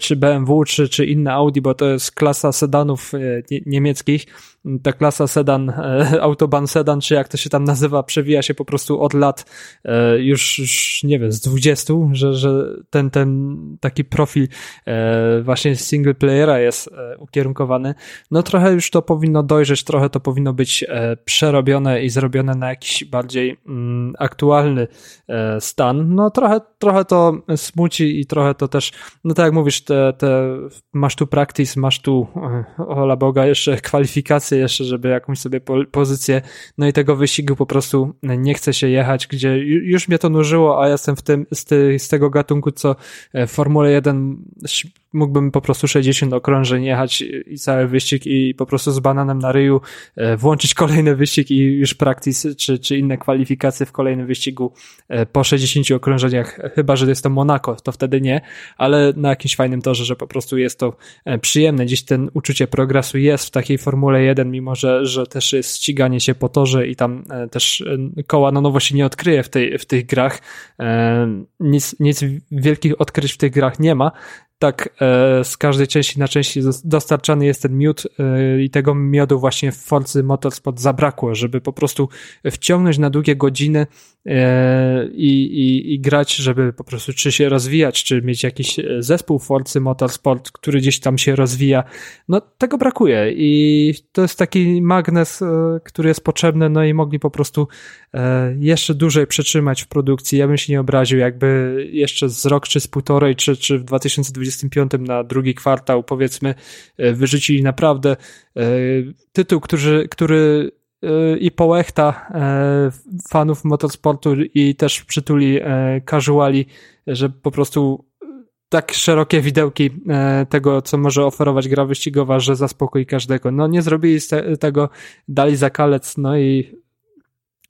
czy BMW, czy, czy inne Audi, bo to jest klasa sedanów niemieckich. Ta klasa sedan, Autobahn sedan, czy jak to się tam nazywa, przewija się po prostu od lat e, już, już nie wiem, z 20, że, że ten, ten taki profil e, właśnie single playera jest e, ukierunkowany. No trochę już to powinno dojrzeć, trochę to powinno być przerobione i zrobione na jakiś bardziej mm, aktualny stan. No trochę, trochę to smuci i trochę to też, no tak jak mówisz, te, te, masz tu practice, masz tu, ola Boga, jeszcze kwalifikacje, jeszcze, żeby jakąś sobie pozycję, no i tego wyścigu po prostu nie chce się jechać, gdzie już mnie to nużyło, a ja jestem w tym, z, z tego gatunku, co e, w Formule 1 mógłbym po prostu 60 okrążeń jechać i cały wyścig i po prostu z bananem na ryju e, włączyć kolejny wyścig i już practice czy, czy inne kwalifikacje w kolejnym wyścigu e, po 60 okrążeniach, chyba, że jest to Monaco, to wtedy nie, ale na jakimś fajnym torze, że po prostu jest to przyjemne. Dziś ten uczucie progresu jest w takiej Formule 1, mimo że, że też jest ściganie się po torze i tam też koła na nowo się nie odkryje w, tej, w tych grach. E, nic, nic wielkich odkryć w tych grach nie ma, tak e, z każdej części na części dostarczany jest ten miód e, i tego miodu właśnie w Forcy Motorsport zabrakło, żeby po prostu wciągnąć na długie godziny e, i, i, i grać, żeby po prostu czy się rozwijać, czy mieć jakiś zespół Forcy Motorsport, który gdzieś tam się rozwija. No tego brakuje i to jest taki magnes, który jest potrzebny, no i mogli po prostu jeszcze dłużej przetrzymać w produkcji. Ja bym się nie obraził, jakby jeszcze z rok, czy z półtorej, czy, czy w 2020 25 na drugi kwartał, powiedzmy, e, wyrzucili naprawdę e, tytuł, który, który e, i połechta fanów motorsportu i też przytuli casuali, że po prostu tak szerokie widełki tego, co może oferować gra wyścigowa, że zaspokoi każdego. No nie zrobili tego, dali zakalec, no i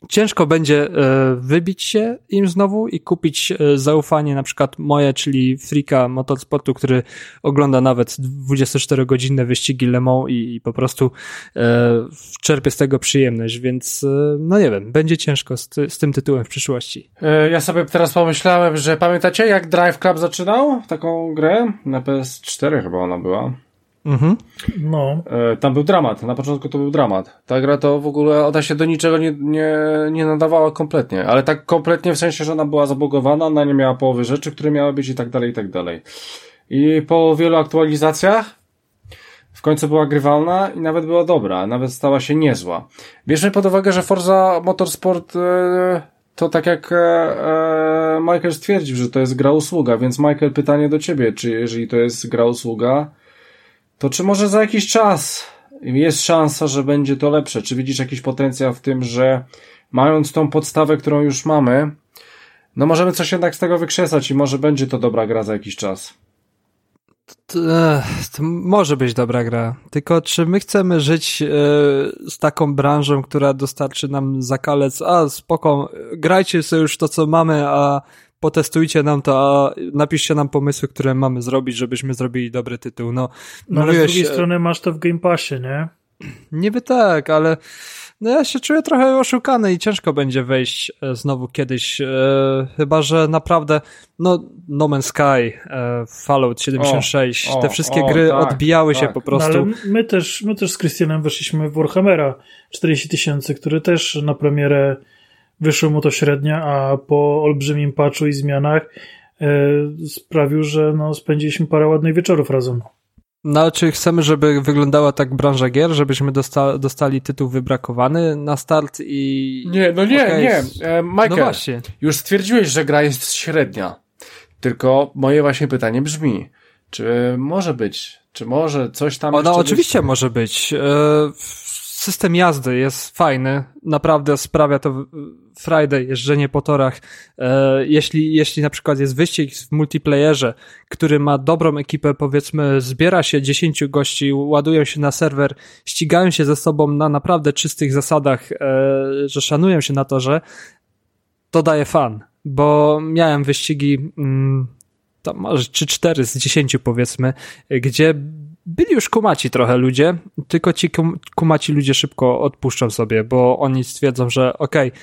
ciężko będzie e, wybić się im znowu i kupić e, zaufanie na przykład moje, czyli Frika Motorsportu, który ogląda nawet 24-godzinne wyścigi Le Mans i, po prostu e, czerpie z tego przyjemność, więc no nie wiem, będzie ciężko z, z tym tytułem w przyszłości. Ja sobie teraz pomyślałem, że pamiętacie jak Drive Club zaczynał taką grę? Na PS4 chyba ona była. Mhm. No. E, tam był dramat, na początku to był dramat. Ta gra to w ogóle, ona się do niczego nie, nie, nie nadawała kompletnie, ale tak kompletnie w sensie, że ona była zabugowana, ona nie miała połowy rzeczy, które miały być i tak dalej, i tak dalej. I po wielu aktualizacjach w końcu była grywalna i nawet była dobra, nawet stała się niezła. Bierzmy pod uwagę, że Forza Motorsport e, to tak jak e, Michael stwierdził, że to jest gra usługa, więc Michael pytanie do ciebie, czy jeżeli to jest gra usługa, to czy może za jakiś czas jest szansa, że będzie to lepsze? Czy widzisz jakiś potencjał w tym, że mając tą podstawę, którą już mamy, no możemy coś jednak z tego wykrzesać i może będzie to dobra gra za jakiś czas? To, to, może być dobra gra. Tylko czy my chcemy żyć e, z taką branżą, która dostarczy nam zakalec, a spoko, grajcie sobie już to, co mamy, a potestujcie nam to, a napiszcie nam pomysły, które mamy zrobić, żebyśmy zrobili dobry tytuł. No, no ale z drugiej strony masz to w Game Passie, nie? Niby tak, ale no ja się czuję trochę oszukany i ciężko będzie wejść e, znowu kiedyś, e, chyba, że naprawdę, no No Man's Sky, e, Fallout 76, o, te wszystkie o, gry tak, odbijały tak. się po prostu. No, ale my też, my też z Christianem weszliśmy w Warhammera 40 tysięcy, który też na premierę wyszło mu to średnia, a po olbrzymim patchu i zmianach e, sprawił, że no, spędziliśmy parę ładnych wieczorów razem. No, czy chcemy, żeby wyglądała tak branża gier, żebyśmy dosta dostali tytuł wybrakowany na start i... Nie, no nie, okay. nie. E, Michael, no właśnie. już stwierdziłeś, że gra jest średnia. Tylko moje właśnie pytanie brzmi, czy może być, czy może coś tam... Ona oczywiście być... może być. E, system jazdy jest fajny, naprawdę sprawia to Friday, jeżdżenie po torach. E, jeśli, jeśli na przykład jest wyścig w multiplayerze, który ma dobrą ekipę, powiedzmy, zbiera się 10 gości, ładują się na serwer, ścigają się ze sobą na naprawdę czystych zasadach, e, że szanują się na torze, to daje fan, bo miałem wyścigi mm, tam może czy cztery z dziesięciu powiedzmy, gdzie byli już kumaci trochę ludzie, tylko ci kumaci ludzie szybko odpuszczą sobie, bo oni stwierdzą, że okej, okay,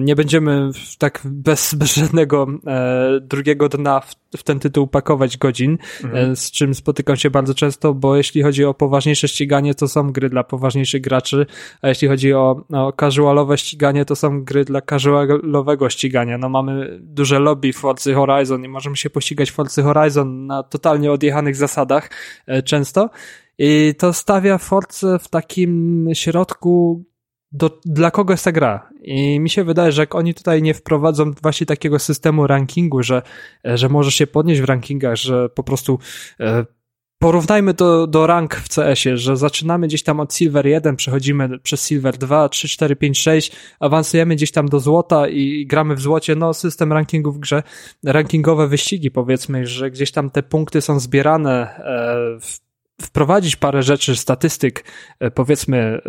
nie będziemy tak bez, bez żadnego e, drugiego dna w, w, ten tytuł pakować godzin, mhm. e, z czym spotykam się bardzo często, bo jeśli chodzi o poważniejsze ściganie, to są gry dla poważniejszych graczy, a jeśli chodzi o, o casualowe ściganie, to są gry dla casualowego ścigania. No mamy duże lobby w Forza Horizon i możemy się pościgać w Forza Horizon na totalnie odjechanych zasadach e, często. I to stawia Force w takim środku, do, dla kogo jest ta gra. I mi się wydaje, że jak oni tutaj nie wprowadzą właśnie takiego systemu rankingu, że, że możesz się podnieść w rankingach, że po prostu e, porównajmy to do rank w CS-ie, że zaczynamy gdzieś tam od Silver 1, przechodzimy przez Silver 2, 3, 4, 5, 6, awansujemy gdzieś tam do złota i gramy w złocie, no system rankingu w grze, rankingowe wyścigi powiedzmy, że gdzieś tam te punkty są zbierane e, w wprowadzić parę rzeczy, statystyk, e, powiedzmy e,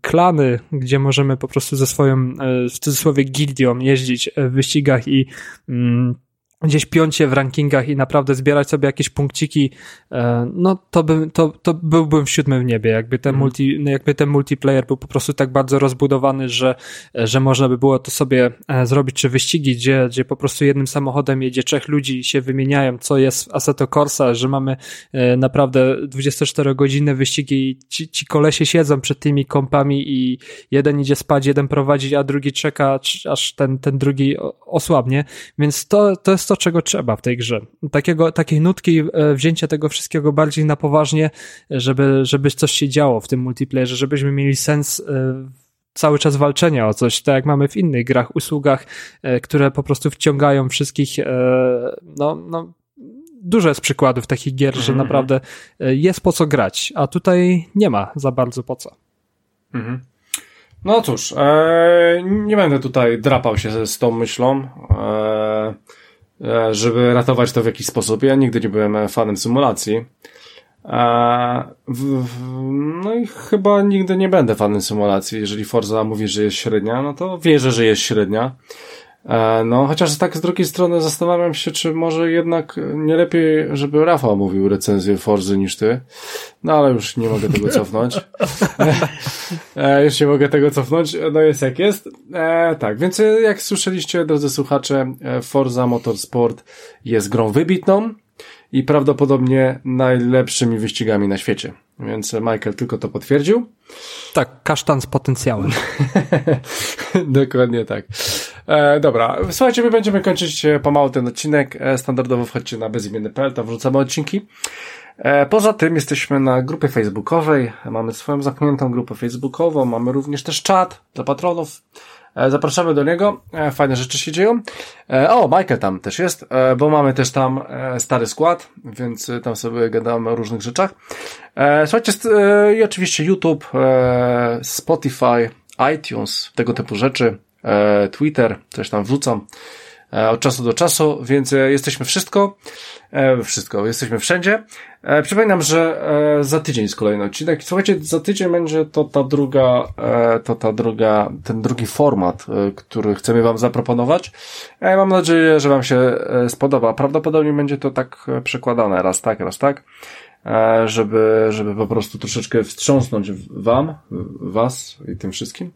klany, gdzie możemy po prostu ze swoją, e, w cudzysłowie, gildią jeździć w wyścigach i mm, gdzieś piącie w rankingach i naprawdę zbierać sobie jakieś punkciki, e, no to, bym, to, to byłbym w siódmym niebie, jakby ten, mm. multi, no jakby ten multiplayer był po prostu tak bardzo rozbudowany, że, że można by było to sobie e, zrobić, czy wyścigi, gdzie, gdzie po prostu jednym samochodem jedzie trzech ludzi i się wymieniają, co jest w Assetto Corsa, że mamy e, naprawdę 24-godzinne wyścigi i ci, ci kolesie siedzą przed tymi kompami i jeden idzie spać, jeden prowadzi, a drugi czeka, aż ten, ten drugi osłabnie, więc to, to jest to, czego trzeba w tej grze. Takiego, takiej nutki, e, wzięcia tego wszystkiego bardziej na poważnie, żeby, żeby coś się działo w tym multiplayerze, żebyśmy mieli sens e, cały czas walczenia o coś, tak jak mamy w innych grach, usługach, e, które po prostu wciągają wszystkich, no, no, dużo jest przykładów takich gier, że mhm. naprawdę jest po co grać, a tutaj nie ma za bardzo po co. Mhm. No cóż, e, nie będę tutaj drapał się z tą myślą. E, żeby ratować to w jakiś sposób. Ja nigdy nie byłem fanem symulacji. E, no i chyba nigdy nie będę fanem symulacji. Jeżeli Forza mówi, że jest średnia, no to wierzę, że jest średnia. E, no, chociaż tak z drugiej strony zastanawiam się, czy może jednak nie lepiej, żeby Rafał mówił recenzję Forzy niż ty. No, ale już nie mogę tego cofnąć. e, już nie mogę tego cofnąć. No jest jak jest. E, tak, więc jak słyszeliście, drodzy słuchacze, e, Forza Motorsport jest grą wybitną i prawdopodobnie najlepszymi wyścigami na świecie. Więc Michael tylko to potwierdził. Tak, kasztan z potencjałem. Dokładnie tak. E, dobra, słuchajcie, my będziemy kończyć e, pomału ten odcinek. E, standardowo wchodźcie na bezimienny.pl, tam wrzucamy odcinki. E, poza tym jesteśmy na grupie facebookowej, mamy swoją zamkniętą grupę facebookową, mamy również też czat dla patronów. Zapraszamy do niego. Fajne rzeczy się dzieją. O, Michael tam też jest, bo mamy też tam stary skład, więc tam sobie gadamy o różnych rzeczach. Słuchajcie, i oczywiście YouTube, Spotify, iTunes, tego typu rzeczy, Twitter, coś tam wrzucam od czasu do czasu, więc jesteśmy wszystko. E, wszystko, jesteśmy wszędzie. E, przypominam, że e, za tydzień jest kolejny odcinek. Słuchajcie, za tydzień będzie to ta druga, to ta druga, ten drugi format, który chcemy Wam zaproponować. Mam nadzieję, że Wam się spodoba. Prawdopodobnie będzie to tak przekładane, raz tak, raz tak żeby, żeby po prostu troszeczkę wstrząsnąć wam, was i tym wszystkim.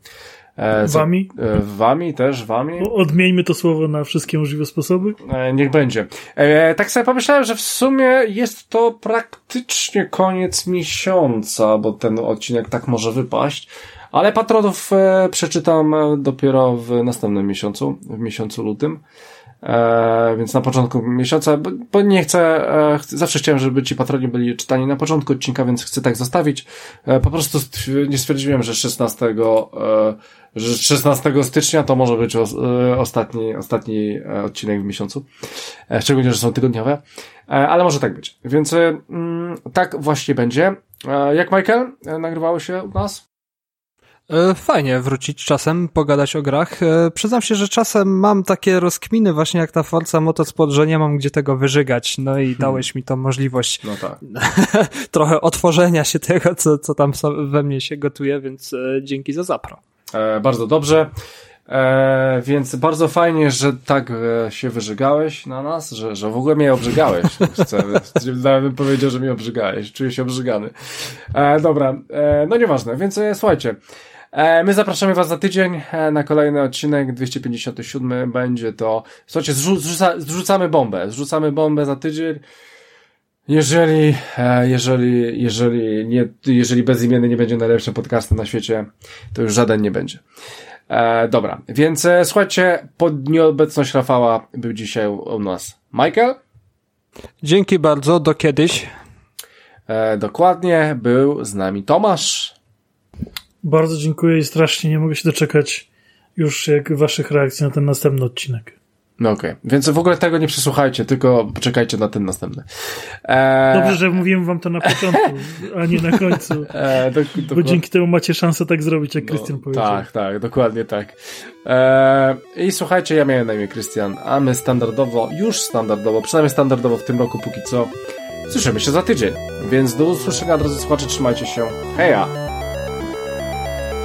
E, wami? E, wami też, wami. Odmieńmy to słowo na wszystkie możliwe sposoby. E, niech będzie. tak sobie pomyślałem, że w sumie jest to praktycznie koniec miesiąca, bo ten odcinek tak może wypaść. Ale patronów przeczytam dopiero w następnym miesiącu, w miesiącu lutym. E, więc na początku miesiąca, bo, bo nie chcę, e, zawsze chciałem, żeby ci patroni byli czytani na początku odcinka, więc chcę tak zostawić. E, po prostu nie stwierdziłem, że 16, e, że 16 stycznia to może być e, ostatni, ostatni odcinek w miesiącu. Szczególnie, że są tygodniowe. Ale może tak być. Więc mm, tak właśnie będzie. Jak Michael nagrywało się u nas? E, fajnie wrócić czasem, pogadać o grach. E, przyznam się, że czasem mam takie rozkminy właśnie jak ta Forza Motorsport, że nie mam gdzie tego wyżygać. No i hmm. dałeś mi tą możliwość no tak. trochę otworzenia się tego, co, co tam we mnie się gotuje, więc e, dzięki za zapro. E, bardzo dobrze. E, więc bardzo fajnie, że tak e, się wyżygałeś na nas, że, że w ogóle mnie obrzygałeś. Chcę, nawet bym powiedział, że mnie obrzygałeś. Czuję się obrzygany. E, dobra, e, no nieważne, więc słuchajcie. E, my zapraszamy Was za tydzień na kolejny odcinek 257. Będzie to. Słuchajcie, zrzuca, zrzucamy bombę. Zrzucamy bombę za tydzień. Jeżeli, jeżeli, jeżeli, nie, jeżeli bezimienny nie będzie najlepszym podcastem na świecie, to już żaden nie będzie. E, dobra, więc e, słuchajcie, pod nieobecność Rafała był dzisiaj u nas Michael. Dzięki bardzo, do kiedyś. E, dokładnie, był z nami Tomasz. Bardzo dziękuję i strasznie nie mogę się doczekać już jak waszych reakcji na ten następny odcinek. No okej, okay. więc w ogóle tego nie przesłuchajcie, tylko poczekajcie na ten następny. Eee... Dobrze, że mówiłem wam to na początku, a nie na końcu. Eee, do, do, bo dzięki temu macie szansę tak zrobić, jak Krystian no, powiedział. Tak, tak, dokładnie tak. Eee, I słuchajcie, ja miałem na imię Krystian, a my standardowo, już standardowo, przynajmniej standardowo w tym roku póki co, słyszymy się za tydzień. Więc do usłyszenia, drodzy słuchacze, trzymajcie się. Heja!